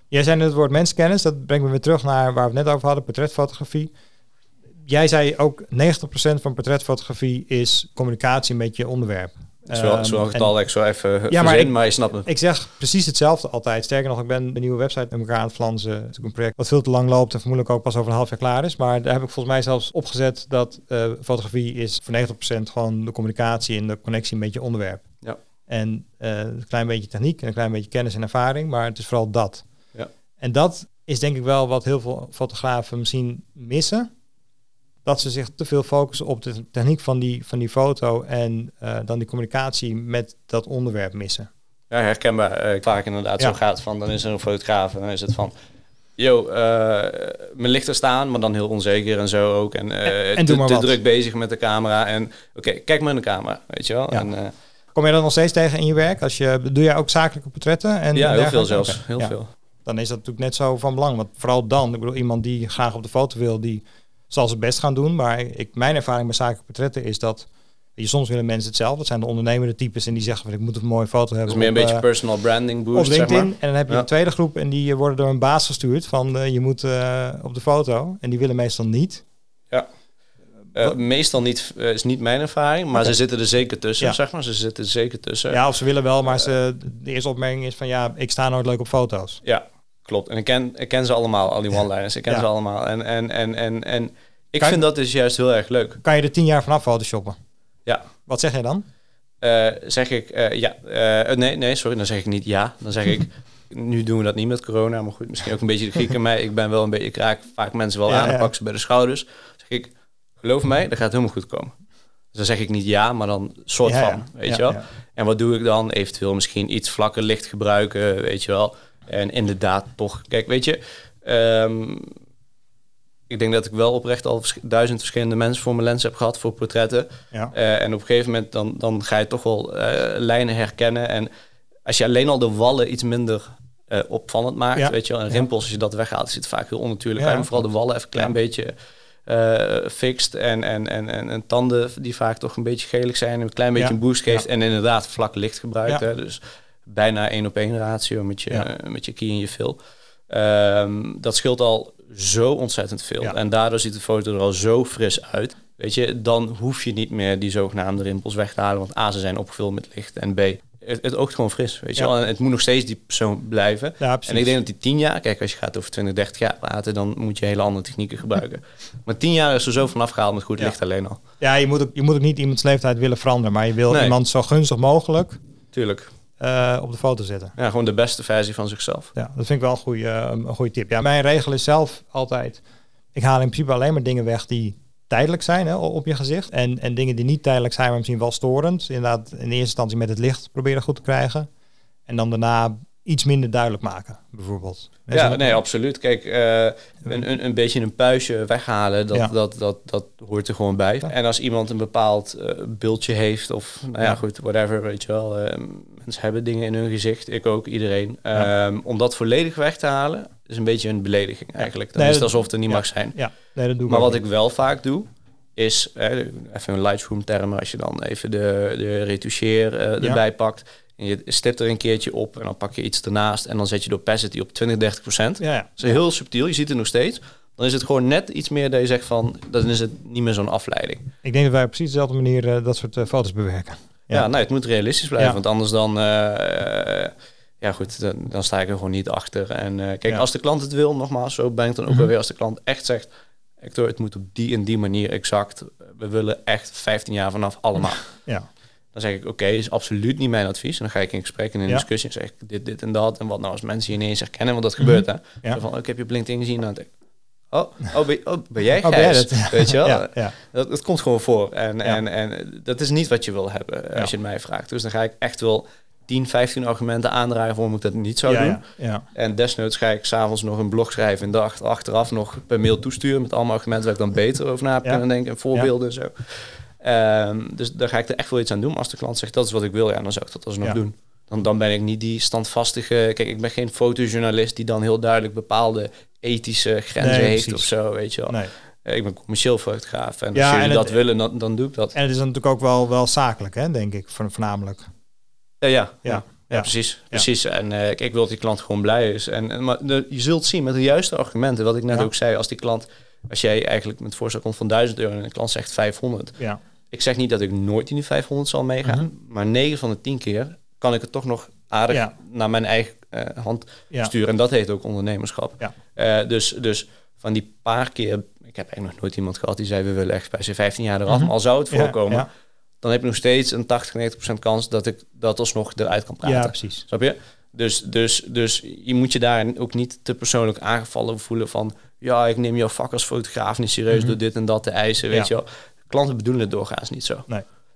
Jij zei net het woord menskennis. Dat brengt me weer terug naar waar we het net over hadden, portretfotografie. Jij zei ook 90% van portretfotografie is communicatie met je onderwerp. Zo, Ehm, zo'n en getal dat ik zo even Ja, ja, maar ik- maar je snapt me. Ik zeg precies hetzelfde altijd. Sterker nog, ik ben een nieuwe website met elkaar aan het flansen. Het is een project wat veel te lang loopt en vermoedelijk ook pas over een half jaar klaar is. Maar daar heb ik volgens mij zelfs opgezet dat eh, fotografie is voor 90% gewoon de communicatie en de connectie met je onderwerp. Ja. En eh, een klein beetje techniek en een klein beetje kennis en ervaring, maar het is vooral dat. En dat is denk ik wel wat heel veel fotografen misschien missen. Dat ze zich te veel focussen op de techniek van die, van die foto en eh, dan die communicatie met dat onderwerp missen. Ja, herkenbaar. Eh, vaak inderdaad Ja. zo gaat van, dan is er een fotograaf en dan is het van... Yo, eh mijn lichten staan, maar dan heel onzeker en zo ook. En, En te, te druk bezig met de camera. En oké, kijk maar in de camera, weet je wel. Ja. En, Kom je dat nog steeds tegen in je werk? Als je, doe jij ook zakelijke portretten? En ja, heel veel zelfs. Heel ja. veel. Dan is dat natuurlijk net zo van belang. Want vooral dan, ik bedoel, iemand die graag op de foto wil, die zal zijn best gaan doen. Maar ik, mijn ervaring met zakelijke portretten is dat je soms willen mensen hetzelfde. Dat zijn de ondernemende types en die zeggen van ik moet een mooie foto Dat hebben. is meer een op, beetje eh, personal branding op boost, zeg LinkedIn. maar. En dan heb je Ja. een tweede groep en die eh, worden door een baas gestuurd van eh, je moet op de foto. En die willen meestal niet. Eh, meestal niet, is niet mijn ervaring, maar ze zitten er zeker tussen, Ja. zeg maar. Ze zitten er zeker tussen. Ja, of ze willen wel, maar ze, de eerste opmerking is van ja, ik sta nooit leuk op foto's. Ja, klopt. En ik ken, ik ken ze allemaal, al die one-liners. Ik ken Ja. ze allemaal. En, en, en, en, en ik Kan- vind dat dus juist heel erg leuk. Kan je er tien jaar vanaf photoshoppen? Ja. Wat zeg jij dan? Eh, zeg ik, eh, ja, eh, nee, nee, sorry, dan zeg ik niet ja. Dan zeg ik, nu doen we dat niet met corona, maar goed, misschien ook een beetje de Griek in mij. Ik ben wel een beetje, ik raak vaak mensen wel Ja, aan en pak ze bij de schouders. Dan zeg ik, geloof mij, dat gaat helemaal goed komen. Dus dan zeg ik niet ja, maar dan soort van, weet je wel. En wat doe ik dan? Eventueel misschien iets vlakker licht gebruiken, weet je wel. En inderdaad toch, kijk, weet je, ehm, ik denk dat ik wel oprecht al duizend verschillende mensen voor mijn lens heb gehad voor portretten. Ja. Eh, en op een gegeven moment dan, dan ga je toch wel eh, lijnen herkennen. En als je alleen al de wallen iets minder eh, opvallend maakt, Ja. weet je wel, en rimpels, als je dat weghaalt, ziet het vaak heel onnatuurlijk Ja, uit. Maar vooral de wallen even een klein beetje fixt. En, en, en, en, en tanden die vaak toch een beetje gelig zijn, een klein beetje een boost geeft. En inderdaad vlak licht gebruikt. Ja. Hè? Dus bijna één op één ratio met je, Ja. met je key en je fill. Ehm, dat scheelt al zo ontzettend veel. Ja. En daardoor ziet de foto er al zo fris uit. Weet je, dan hoef je niet meer die zogenaamde rimpels weg te halen. Want A, ze zijn opgevuld met licht. En B, het, het oogt gewoon fris. Weet je Ja. wel? En het moet nog steeds die persoon blijven. Ja. En ik denk dat die tien jaar, kijk, als je gaat over 20, 30 jaar praten, dan moet je hele andere technieken gebruiken. maar tien jaar is er zo vanaf gehaald met goed licht alleen al. Ja, je moet, ook, je moet ook niet iemands leeftijd willen veranderen, maar je wil Nee. iemand zo gunstig mogelijk Tuurlijk. Eh, op de foto zetten. Ja, gewoon de beste versie van zichzelf. Ja, dat vind ik wel een goede, een goede tip. Ja, mijn regel is zelf altijd, ik haal in principe alleen maar dingen weg die tijdelijk zijn hè, op je gezicht. En, en dingen die niet tijdelijk zijn, maar misschien wel storend. Inderdaad, in eerste instantie met het licht proberen goed te krijgen. En dan daarna iets minder duidelijk maken, bijvoorbeeld. Ja, nee, absoluut. Kijk, uh, een, een, een beetje een puistje weghalen, dat, dat, dat, dat hoort er gewoon bij. En als iemand een bepaald uh, beeldje heeft, of nou ja, goed, whatever, weet je wel. Uh, mensen hebben dingen in hun gezicht, ik ook, iedereen. Um, om dat volledig weg te halen, is een beetje een belediging eigenlijk. Dan nee, is het alsof het er niet mag zijn. Ja. Nee, dat doe ik maar wat niet. ik wel vaak doe, is, even een Lightroom termen, als je dan even de, de retoucheer erbij pakt en je stipt er een keertje op en dan pak je iets ernaast en dan zet je de opacity op 20, 30 procent. Ja, ja. Dat is heel subtiel, je ziet het nog steeds. Dan is het gewoon net iets meer dat je zegt van, dan is het niet meer zo'n afleiding. Ik denk dat wij op precies dezelfde manier uh, dat soort uh, foto's bewerken. Ja, ja nou, het moet realistisch blijven, want anders dan, uh, ja goed, dan, dan, sta ik er gewoon niet achter. En kijk, als de klant het wil, nogmaals, zo ben ik dan ook mm -hmm. weer als de klant echt zegt, Hector, het moet op die en die manier exact. We willen echt 15 jaar vanaf allemaal. Ja. Dan zeg ik, oké, okay, is absoluut niet mijn advies. En dan ga ik in gesprek en in Ja. discussie en zeg ik dit, dit en dat. En wat nou als mensen je ineens herkennen, want dat Mhm. gebeurt hè. Ja. Van, oh, ik heb je op LinkedIn gezien. Dan denk ik, oh, oh, ben, oh, ben jij Oh, ben jij Gijs? dat? Weet je wel? Ja, ja. Dat, dat komt gewoon voor. En, en, en dat is niet wat je wil hebben, eh, als je het mij vraagt. Dus dan ga ik echt wel 10, 15 argumenten aandragen waarom ik dat niet zou ja, doen. ja, ja. En desnoods ga ik s'avonds nog een blog schrijven en de acht- achteraf nog per mail toesturen met allemaal argumenten waar ik dan beter over na heb kunnen denken en voorbeelden en zo. Ehm, dus daar ga ik er echt wel iets aan doen. Als de klant zegt dat is wat ik wil, ja, dan zou ik dat alsnog Ja. doen. Dan, dan ben ik niet die standvastige... Kijk, ik ben geen fotojournalist die dan heel duidelijk bepaalde ethische grenzen Nee, heeft precies. of zo, weet je wel. Nee. Eh, Ik ben commercieel fotograaf en als Ja, jullie en dat het- willen, dan, dan doe ik dat. En het is natuurlijk ook wel, wel zakelijk, hè, denk ik, voor- voornamelijk. Ja, ja, Ja. ja. Ja, precies. precies. En eh, kijk, ik wil dat die klant gewoon blij is. En, en maar de, je zult zien met de juiste argumenten, wat ik net Ja. ook zei, als die klant, als jij eigenlijk met voorstel komt van 1000 euro en de klant zegt 500. Ja, Ik zeg niet dat ik nooit in die 500 zal meegaan, Mhm. maar 9 van de 10 keer kan ik het toch nog aardig Ja. naar mijn eigen eh, hand ja. sturen. En dat heet ook ondernemerschap. Ja. Eh, dus, dus van die paar keer, ik heb eigenlijk nog nooit iemand gehad die zei we willen echt bij zijn 15 jaar eraf. Mhm. Maar al zou het voorkomen, dan heb ik nog steeds een 80, 90 procent kans dat ik dat alsnog eruit kan praten. ja, precies. Snap je? Dus, dus, dus je moet je daar ook niet te persoonlijk aangevallen voelen van... ja, ik neem jouw vak als fotograaf niet serieus Mhm. door dit en dat te eisen, weet Ja. je wel. Klanten bedoelen het doorgaans niet zo.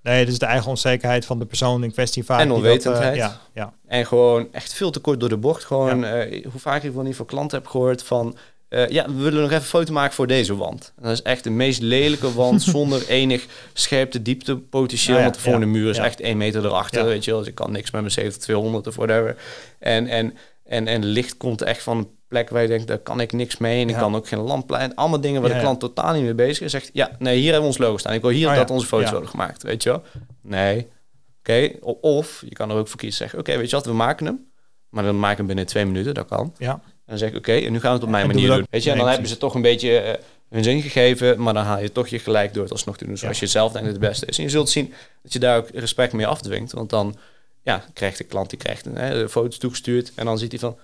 Nee, het is de eigen onzekerheid van de persoon in kwestie vaak. En dat, onwetendheid. eh, ja, ja, En gewoon echt veel te kort door de bocht. Gewoon, eh, hoe vaak ik wel niet van klanten heb gehoord van... eh, ja, we willen nog even een foto maken voor deze wand. En dat is echt de meest lelijke wand zonder enig scherpte, diepte potentieel. Ja, want de volgende muur is echt één meter erachter, weet je wel. Dus ik kan niks met mijn 7200 of whatever. En, en, en, en licht komt echt van plek waar je denkt, daar kan ik niks mee. En ik Ja. kan ook geen lamplijn. Allemaal dingen waar Ja, de ja. klant totaal niet mee bezig is. Zegt, ja, nee, hier hebben we ons logo staan. Ik wil hier Oh, dat onze foto's worden gemaakt, weet je wel. Nee, oké. Of je kan er ook voor kiezen zeggen, oké, weet je wat, we maken hem. Maar dan maken we hem binnen twee minuten, dat kan. ja. En dan zeg ik, oké, en nu gaan we het op mijn doen manier doen. Weet je, en Nee, dan hebben ze toch een beetje eh, hun zin gegeven, maar dan haal je toch je gelijk door het alsnog te doen zoals je zelf denkt dat het beste is. En je zult zien dat je daar ook respect mee afdwingt, want dan ja, krijgt de klant die krijgt een, hè, de foto's toegestuurd en dan ziet hij van,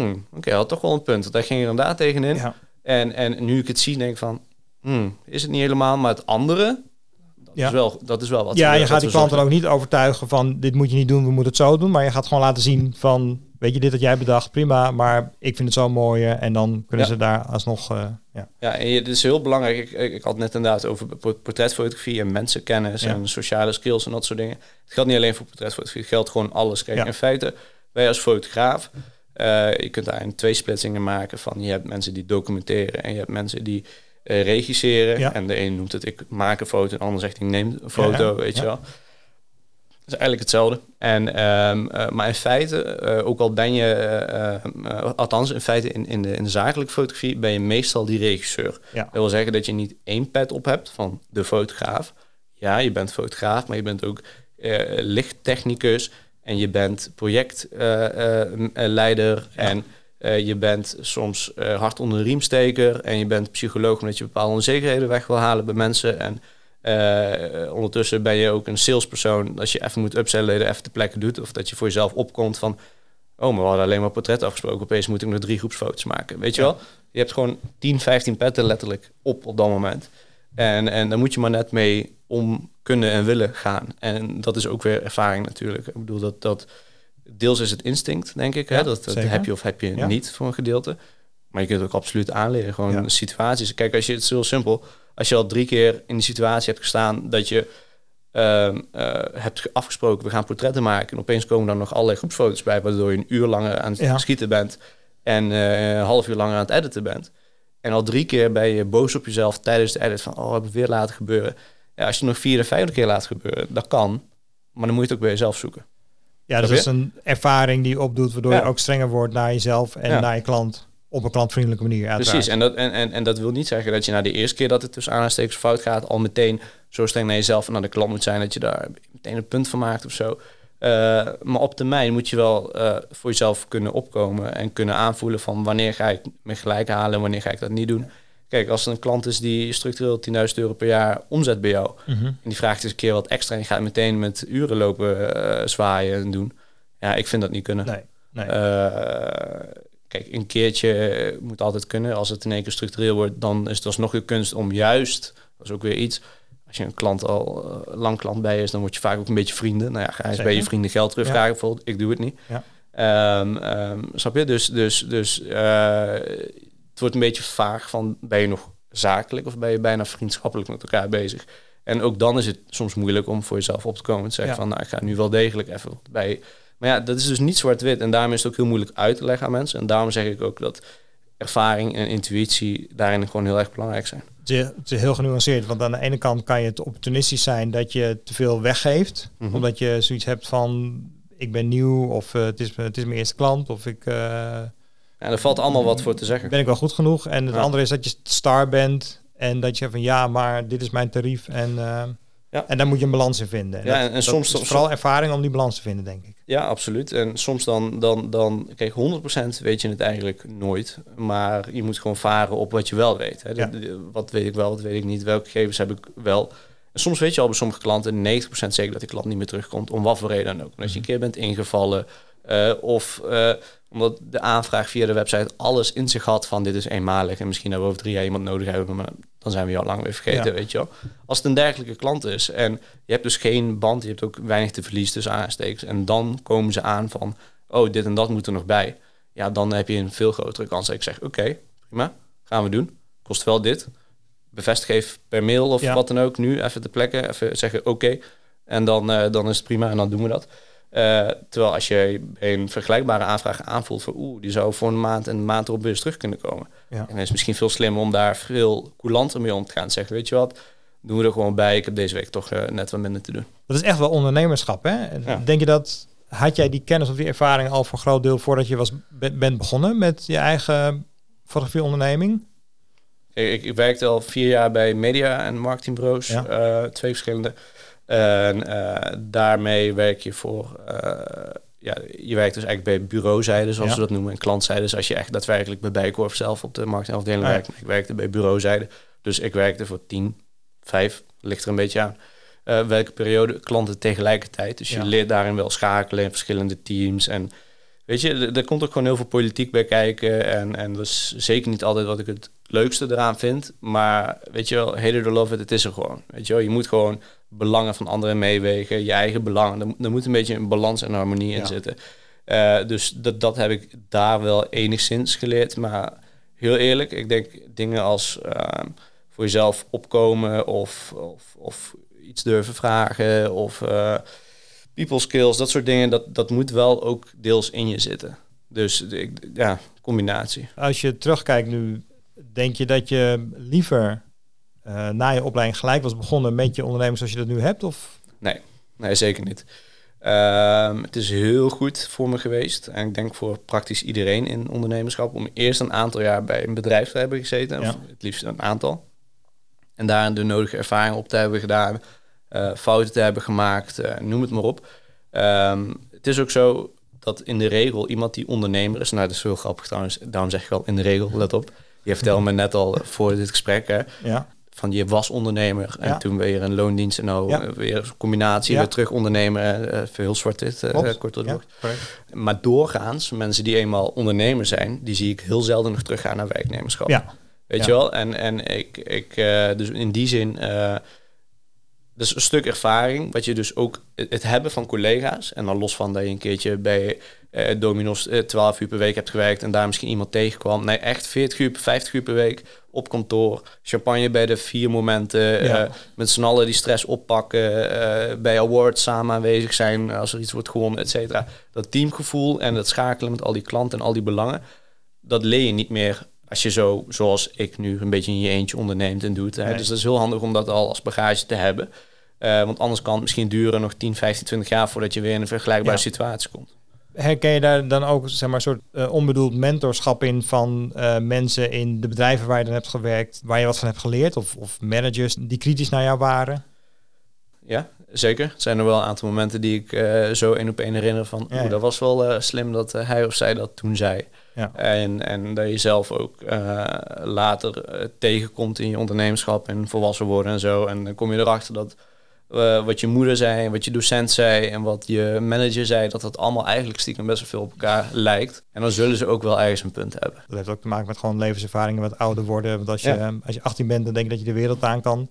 hmm, oké, hij had toch wel een punt, daar ging er inderdaad tegenin. ja. En, en nu ik het zie, denk ik van, hmm, is het niet helemaal, maar het andere, dat, Ja. is, wel, dat is wel wat ja je gaat die klant dan ook niet overtuigen van dit moet je niet doen, we moeten het zo doen. Maar je gaat gewoon laten zien van, weet je, dit had jij bedacht, prima, maar ik vind het zo mooi. En dan kunnen Ja. ze daar alsnog, eh, ja. Ja, en je- het is heel belangrijk. Ik, ik, ik had net inderdaad over por- portretfotografie en mensenkennis Ja. en sociale skills en dat soort dingen. Het geldt niet alleen voor portretfotografie, het geldt gewoon alles. Kijk, in feite, wij als fotograaf, eh, je kunt daar een twee splitsingen maken van je hebt mensen die documenteren en je hebt mensen die eh, regisseren. Ja. En de een noemt het ik maak een foto en de ander zegt ik neem een foto, Ja, weet je wel. Het is eigenlijk hetzelfde. En, ehm, eh, maar in feite, ook al ben je, eh, eh, althans in feite in, in, de, in de zakelijke fotografie, ben je meestal die regisseur. Ja. Dat wil zeggen dat je niet één pet op hebt van de fotograaf. Ja, je bent fotograaf, maar je bent ook lichttechnicus en je bent projectleider Ja. en eh, je bent soms eh, hard onder de riemsteker en je bent psycholoog omdat je bepaalde onzekerheden weg wil halen bij mensen. En eh, ondertussen ben je ook een salespersoon. Als je even moet upsellen, dat je even de plekken doet. Of dat je voor jezelf opkomt van... Oh, maar we hadden alleen maar portret afgesproken. Opeens moet ik nog drie groepsfoto's maken. Weet je Ja. wel? Je hebt gewoon 10, 15 petten letterlijk op op dat moment. En, en daar moet je maar net mee om kunnen en willen gaan. En dat is ook weer ervaring natuurlijk. Ik bedoel, dat, dat deels is het instinct, denk ik. Ja, hè? Dat, heb je of heb je Ja. niet voor een gedeelte. Maar je kunt het ook absoluut aanleren. Gewoon Ja. situaties. Kijk, als je het is heel simpel. als je al drie keer in die situatie hebt gestaan dat je ehm, eh, hebt afgesproken, we gaan portretten maken. En opeens komen dan nog allerlei groepsfoto's bij, waardoor je een uur langer aan het schieten bent en eh, een half uur langer aan het editen bent. En al drie keer ben je boos op jezelf tijdens de edit van, oh, heb ik weer laten gebeuren. Ja, als je nog vier of vijfde keer laat gebeuren, dat kan. Maar dan moet je het ook bij jezelf zoeken. Ja, dus dat is een ervaring die je opdoet, waardoor je ook strenger wordt naar jezelf en naar je klant op een klantvriendelijke manier. Uiteraard. Precies, en dat, en, en, en dat wil niet zeggen dat je na de eerste keer dat het tussen aanstekens fout gaat, al meteen zo streng naar jezelf en naar de klant moet zijn dat je daar meteen een punt van maakt of zo. Uh, maar op termijn moet je wel uh, voor jezelf kunnen opkomen en kunnen aanvoelen van wanneer ga ik me gelijk halen en wanneer ga ik dat niet doen. Kijk, als er een klant is die structureel 10.000 euro per jaar omzet bij jou mhm. en die vraagt eens een keer wat extra en je gaat meteen met uren lopen uh, zwaaien en doen. Ja, ik vind dat niet kunnen. Nee, nee. Kijk, een keertje moet altijd kunnen. Als het in één keer structureel wordt, dan is het alsnog je kunst om juist, dat is ook weer iets, als je een klant al uh, lang klant bij is, dan word je vaak ook een beetje vrienden. Nou ja, ga eens bij je vrienden geld terugvragen, ja. bijvoorbeeld. Ik doe het niet. Ja. Um, snap je? Dus, dus, dus uh, het wordt een beetje vaag van, ben je nog zakelijk of ben je bijna vriendschappelijk met elkaar bezig? En ook dan is het soms moeilijk om voor jezelf op te komen en te zeggen van, nou, ik ga nu wel degelijk even bij maar ja, dat is dus niet zwart-wit. En daarom is het ook heel moeilijk uit te leggen aan mensen. En daarom zeg ik ook dat ervaring en intuïtie daarin gewoon heel erg belangrijk zijn. Het is heel genuanceerd, want aan de ene kant kan je het opportunistisch zijn dat je te veel weggeeft, mhm. omdat je zoiets hebt van ik ben nieuw of uh, het, is, het is mijn eerste klant of ik... Uh, ja, er valt allemaal wat voor te zeggen. Ben ik wel goed genoeg? En het andere is dat je star bent en dat je van ja, maar dit is mijn tarief en... Uh, ja. En daar moet je een balans in vinden. En ja, en, soms is vooral ervaring om die balans te vinden, denk ik. Ja, absoluut. En soms dan, dan, dan kijk, 100% weet je het eigenlijk nooit. Maar je moet gewoon varen op wat je wel weet. Hè. Ja. Wat weet ik wel, wat weet ik niet. Welke gegevens heb ik wel. En soms weet je al bij sommige klanten 90% zeker dat die klant niet meer terugkomt. Om wat voor reden dan ook. als je een mhm. keer bent ingevallen. Uh, of uh, omdat de aanvraag via de website alles in zich had van dit is eenmalig. En misschien hebben we over drie jaar iemand nodig hebben. Maar dan zijn we jou lang weer vergeten, weet je wel. Als het een dergelijke klant is en je hebt dus geen band, je hebt ook weinig te verliezen tussen aanstekens. En dan komen ze aan van, oh, dit en dat moet er nog bij. Ja, dan heb je een veel grotere kans dat ik zeg, oké, prima, gaan we doen. Kost wel dit. Bevestig even per mail of wat dan ook nu, even de plekken, even zeggen oké. En dan, uh, dan is het prima en dan doen we dat. Uh, terwijl als je een vergelijkbare aanvraag aanvoelt voor oeh, die zou voor een maand en een maand erop weer terug kunnen komen. Ja. En het is misschien veel slimmer om daar veel coulanter mee om te gaan. Zeggen, weet je wat, doen we er gewoon bij. Ik heb deze week toch uh, net wat minder te doen. Dat is echt wel ondernemerschap, hè? Denk je dat, had jij die kennis of die ervaring al voor een groot deel voordat je was, bent begonnen met je eigen fotografieonderneming? Ik, ik, werkte al vier jaar bij media- en marketingbureaus, ja. uh, twee verschillende. En uh, daarmee werk je voor, uh, ja, je werkt dus eigenlijk bij bureauzijde, zoals ja. we dat noemen, en klantzijde. Dus als je echt daadwerkelijk bij Bijkorf zelf op de marketingafdeling ah, werkt. Ik werkte bij bureauzijde, dus ik werkte voor 10, 5, ligt er een beetje aan. Uh, welke periode klanten tegelijkertijd. Dus je leert daarin wel schakelen in verschillende teams. En weet je, er komt ook gewoon heel veel politiek bij kijken. En, en dat is zeker niet altijd wat ik het leukste eraan vind. Maar weet je wel, it or love it, het is er gewoon. Weet je wel, je moet gewoon belangen van anderen meewegen, je eigen belangen. Er, moet een beetje een balans en harmonie in zitten. Uh, dus dat, dat heb ik daar wel enigszins geleerd. Maar heel eerlijk, ik denk dingen als uh, voor jezelf opkomen of, of, of iets durven vragen of uh, people skills, dat soort dingen, dat, dat moet wel ook deels in je zitten. Dus ja, combinatie. Als je terugkijkt nu, denk je dat je liever uh, na je opleiding gelijk was begonnen met je onderneming zoals je dat nu hebt? Of? Nee, nee zeker niet. Uh, het is heel goed voor me geweest. En ik denk voor praktisch iedereen in ondernemerschap. Om eerst een aantal jaar bij een bedrijf te hebben gezeten. Of het liefst een aantal. En daar de nodige ervaring op te hebben gedaan. Uh, fouten te hebben gemaakt. Uh, noem het maar op. Um, het is ook zo dat in de regel iemand die ondernemer is. Nou, dat is heel grappig trouwens. Daarom zeg ik al in de regel, let op. Je vertelde me net al voor dit gesprek. Hè, ja van je was ondernemer en toen weer een loondienst en nou ja. weer een combinatie, weer terug ondernemer, uh, heel zwart dit, uh, kort door Maar doorgaans, mensen die eenmaal ondernemer zijn, die zie ik heel zelden nog teruggaan naar werknemerschap. Ja. Weet je wel? En, en ik, ik uh, dus in die zin dus een stuk ervaring, wat je dus ook het hebben van collega's. En dan los van dat je een keertje bij uh, Dominos uh, 12 uur per week hebt gewerkt en daar misschien iemand tegenkwam. Nee, echt 40 uur, 50 uur per week op kantoor. Champagne bij de vier momenten. Ja. Uh, met z'n allen die stress oppakken. Bij awards samen aanwezig zijn als er iets wordt gewonnen, et cetera. Dat teamgevoel en dat schakelen met al die klanten en al die belangen. Dat leer je niet meer als je zo, zoals ik nu, een beetje in je eentje onderneemt en doet. Hè. Nee. Dus dat is heel handig om dat al als bagage te hebben. Uh, want anders kan het misschien duren nog 10, 15, 20 jaar voordat je weer in een vergelijkbare ja. situatie komt. Herken je daar dan ook zeg maar, een soort uh, onbedoeld mentorschap in van uh, mensen in de bedrijven waar je dan hebt gewerkt, waar je wat van hebt geleerd? Of, of managers die kritisch naar jou waren? Ja, zeker. Het zijn er wel een aantal momenten die ik zo één op één herinner van... Ja, ja. dat was wel slim dat hij of zij dat toen zei. Ja. En, en dat je zelf ook later tegenkomt in je ondernemerschap en volwassen worden en zo. En dan kom je erachter dat uh, wat je moeder zei, wat je docent zei en wat je manager zei, dat dat allemaal eigenlijk stiekem best wel veel op elkaar lijkt. En dan zullen ze ook wel ergens een punt hebben. Dat heeft ook te maken met gewoon levenservaringen, wat ouder worden. Want als je, ja. als je 18 bent, dan denk je dat je de wereld aan kan.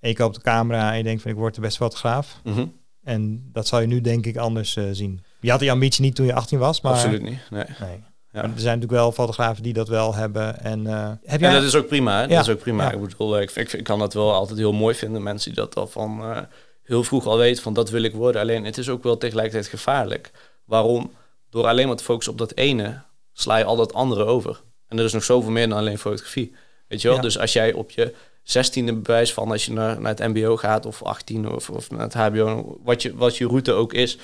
En je koopt de camera en je denkt van ik word de best fotograaf. Mm -hmm. En dat zal je nu denk ik anders zien. Je had die ambitie niet toen je 18 was, maar... Absoluut niet, nee. nee. Ja. Maar er zijn natuurlijk wel fotografen die dat wel hebben. En, uh, heb jij... en dat is ook prima. Hè? Dat is ook prima. Ja. Ik, bedoel, ik, ik, ik, kan dat wel altijd heel mooi vinden. Mensen die dat al van uh, heel vroeg al weten van dat wil ik worden. Alleen het is ook wel tegelijkertijd gevaarlijk. Waarom? Door alleen maar te focussen op dat ene, sla je al dat andere over. En er is nog zoveel meer dan alleen fotografie. Weet je wel? Dus als jij op je zestiende bewijs van als je naar, naar het mbo gaat of 18 of, of naar het hbo, wat je, wat je route ook is.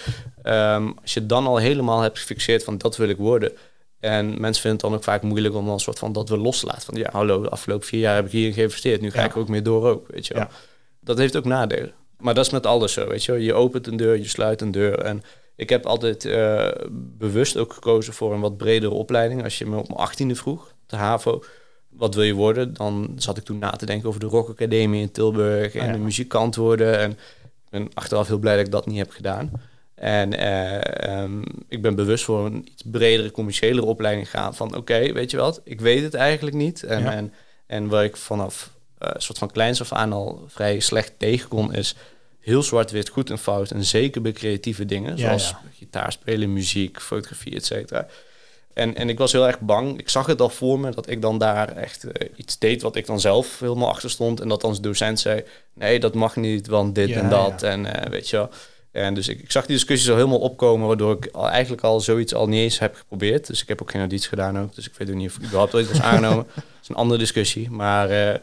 Um, als je dan al helemaal hebt gefixeerd van dat wil ik worden en mensen vinden het dan ook vaak moeilijk om dan een soort van dat we loslaten. Van ja, hallo, de afgelopen vier jaar heb ik hierin geïnvesteerd. Nu ga ja. ik ook meer door ook, weet je wel. Ja. Dat heeft ook nadelen. Maar dat is met alles zo, weet je wel. Je opent een deur, je sluit een deur. En ik heb altijd uh, bewust ook gekozen voor een wat bredere opleiding. Als je me op mijn achttiende vroeg, de HAVO, wat wil je worden? Dan zat ik toen na te denken over de Rock Academie in Tilburg en ja. de muzikant worden. En ik ben achteraf heel blij dat ik dat niet heb gedaan. En uh, um, ik ben bewust voor een iets bredere commerciële opleiding gaan. Van oké, okay, weet je wat, ik weet het eigenlijk niet. En, ja. en, en waar ik vanaf uh, soort van kleins af aan al vrij slecht tegen kon, is heel zwart-wit, goed en fout. En zeker bij creatieve dingen, ja, zoals ja. gitaar spelen, muziek, fotografie, et cetera. En, en ik was heel erg bang. Ik zag het al voor me dat ik dan daar echt uh, iets deed wat ik dan zelf helemaal achter stond. En dat dan de docent zei: nee, dat mag niet, want dit en dat. En weet je wel. En dus ik, ik, zag die discussies al helemaal opkomen, waardoor ik al, eigenlijk al zoiets al niet eens heb geprobeerd. Dus ik heb ook geen auditie gedaan ook. Dus ik weet ook niet of ik überhaupt ooit was aangenomen. Dat is een andere discussie. Maar uh,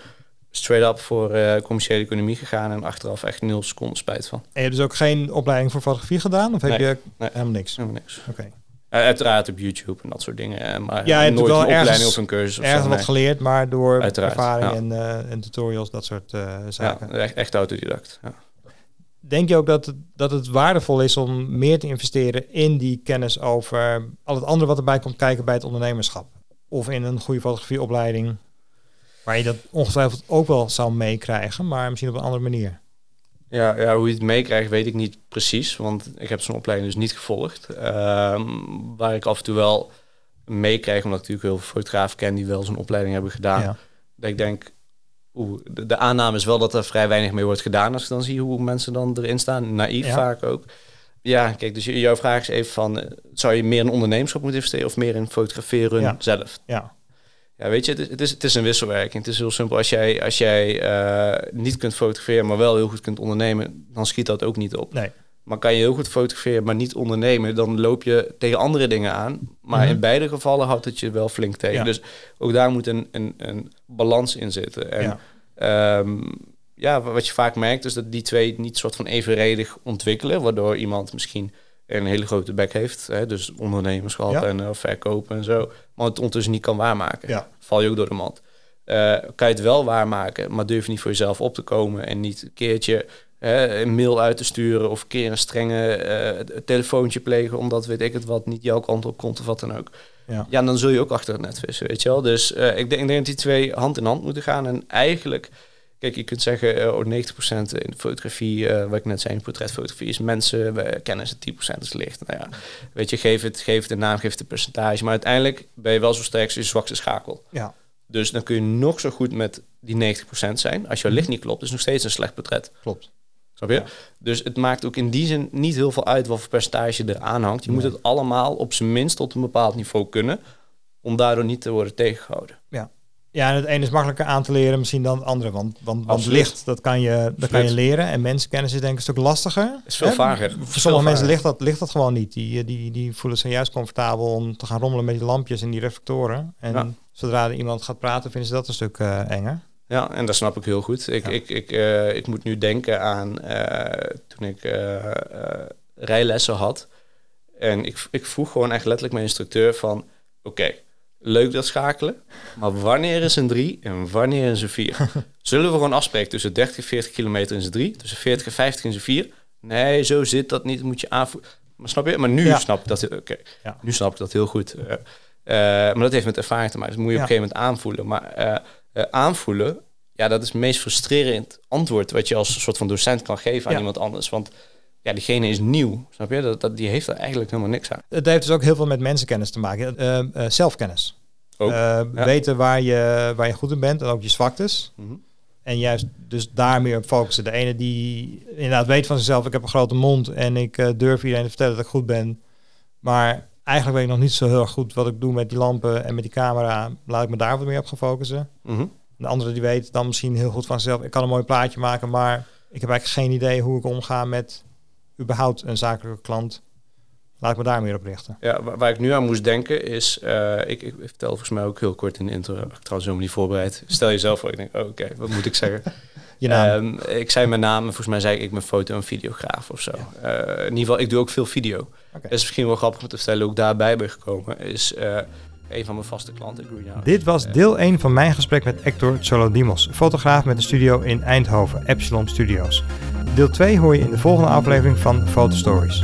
straight up voor uh, commerciële economie gegaan en achteraf echt nul seconden spijt van. En je hebt dus ook geen opleiding voor fotografie gedaan? Of heb nee, je nee, helemaal niks? Helemaal niks. Oké. Okay. Uh, uiteraard op YouTube en dat soort dingen. Maar ja, je nooit wel een opleiding ergens, of een cursus. Of ergens zo, wat nee. geleerd, maar door Uiteraard, ervaring ja. en, en tutorials, dat soort zaken. Ja, echt, echt autodidact. Ja. Denk je ook dat het, dat het waardevol is om meer te investeren in die kennis over al het andere wat erbij komt kijken bij het ondernemerschap? Of in een goede fotografieopleiding, waar je dat ongetwijfeld ook wel zou meekrijgen, maar misschien op een andere manier? Ja, ja, hoe je het meekrijgt weet ik niet precies, want ik heb zo'n opleiding dus niet gevolgd. Um, waar ik af en toe wel meekrijg, omdat ik natuurlijk heel veel fotografen ken die wel zo'n opleiding hebben gedaan. Ja. Dat ik denk, oeh, de, de, aanname is wel dat er vrij weinig mee wordt gedaan als ik dan zie hoe mensen dan erin staan. Naïef ja. vaak ook. Ja, kijk, dus jouw vraag is even van, zou je meer in ondernemerschap moeten investeren of meer in fotograferen ja. zelf? Ja. Ja, weet je, het is, het, is, het is een wisselwerking. Het is heel simpel. Als jij, als jij uh, niet kunt fotograferen, maar wel heel goed kunt ondernemen, dan schiet dat ook niet op. Nee. Maar kan je heel goed fotograferen, maar niet ondernemen, dan loop je tegen andere dingen aan. Maar mm -hmm. in beide gevallen houdt het je wel flink tegen. Ja. Dus ook daar moet een, een, een balans in zitten. En ja. Um, ja, wat je vaak merkt, is dat die twee niet soort van evenredig ontwikkelen, waardoor iemand misschien een hele grote bek heeft. Hè, dus ondernemerschap ja. en uh, verkopen en zo. Maar het ondertussen niet kan waarmaken. Ja. Val je ook door de mand. Uh, kan je het wel waarmaken, maar durf je niet voor jezelf op te komen en niet een keertje een mail uit te sturen of een keer een strenge uh, telefoontje plegen, omdat weet ik het wat niet jouw kant op komt of wat dan ook. Ja, ja dan zul je ook achter het net vissen, weet je wel. Dus ik, denk, ik denk dat die twee hand in hand moeten gaan en eigenlijk Kijk, je kunt zeggen, uh, oh, 90% in de fotografie, uh, wat ik net zei, in portretfotografie is mensen, we kennen ze, 10% is licht. Nou ja, weet je, geef het, geef het een naam, geef het een percentage. Maar uiteindelijk ben je wel zo sterk als je zwakste schakel. Ja. Dus dan kun je nog zo goed met die 90% zijn. Als jouw licht niet klopt, is nog steeds een slecht portret. Klopt. Snap je? Ja. Dus het maakt ook in die zin niet heel veel uit wat voor percentage er aan hangt. Je moet het allemaal op zijn minst tot een bepaald niveau kunnen, om daardoor niet te worden tegengehouden. Ja, en het ene is makkelijker aan te leren misschien dan het andere. Want, want, want licht, dat kan, je, dat kan je leren. En mensenkennis is denk ik een stuk lastiger. Is veel Hè? vager. Voor Veel sommige mensen vager. ligt dat, ligt dat gewoon niet. Die, eh, die, die voelen zich juist comfortabel om te gaan rommelen met die lampjes en die reflectoren. En Ja. zodra er iemand gaat praten, vinden ze dat een stuk eh, enger. Ja, en dat snap ik heel goed. Ik, Ja. ik, ik, eh, ik moet nu denken aan eh, toen ik eh, rijlessen had. En ik, ik vroeg gewoon echt letterlijk mijn instructeur van... Oké, leuk dat schakelen, maar wanneer is een 3 en wanneer is een 4? Zullen we gewoon afspreken tussen 30 en 40 kilometer in zijn 3, tussen 40 en 50 in zijn 4? Nee, zo zit dat niet, moet je aanvoelen. Maar snap je? Maar nu Ja. snap ik dat... Oké, Ja. nu snap ik dat heel goed. Maar dat heeft met ervaring te maken. Dus moet je op een gegeven moment aanvoelen. Maar eh, aanvoelen, ja, dat is het meest frustrerend antwoord wat je als soort van docent kan geven aan Ja. iemand anders. Want ja, diegene is nieuw, snap je? Dat, dat, die heeft er eigenlijk helemaal niks aan. Het heeft dus ook heel veel met mensenkennis te maken. Eh, eh, zelfkennis. Ook, ja. Weten waar je, waar je goed in bent en ook je zwaktes. Mhm. En juist dus daar meer op focussen. De ene die inderdaad weet van zichzelf, ik heb een grote mond en ik durf iedereen te vertellen dat ik goed ben. Maar eigenlijk weet ik nog niet zo heel erg goed wat ik doe met die lampen en met die camera. Laat ik me daar wat meer op gaan focussen. Mhm. De andere die weet dan misschien heel goed van zichzelf, ik kan een mooi plaatje maken, maar ik heb eigenlijk geen idee hoe ik omga met überhaupt een zakelijke klant. Laat ik me daar meer op richten. Ja, waar, waar ik nu aan moest denken is, eh, ik, ik vertel volgens mij ook heel kort in de intro, heb ik trouwens helemaal niet voorbereid. Stel jezelf voor, ik denk, oh, oké, wat moet ik zeggen? Je naam. Ehm, ik zei mijn naam en volgens mij zei ik, ik ben foto- en videograaf of zo. Eh, in ieder geval, ik doe ook veel video. Dat is misschien wel grappig om te vertellen hoe ik daarbij ben gekomen. Is eh, een van mijn vaste klanten, Greenhouse. Dit was Eh, deel 1 van mijn gesprek met Hector Solodimos, fotograaf met een studio in Eindhoven, Epsilon Studios. Deel 2 hoor je in de volgende aflevering van Fotostories.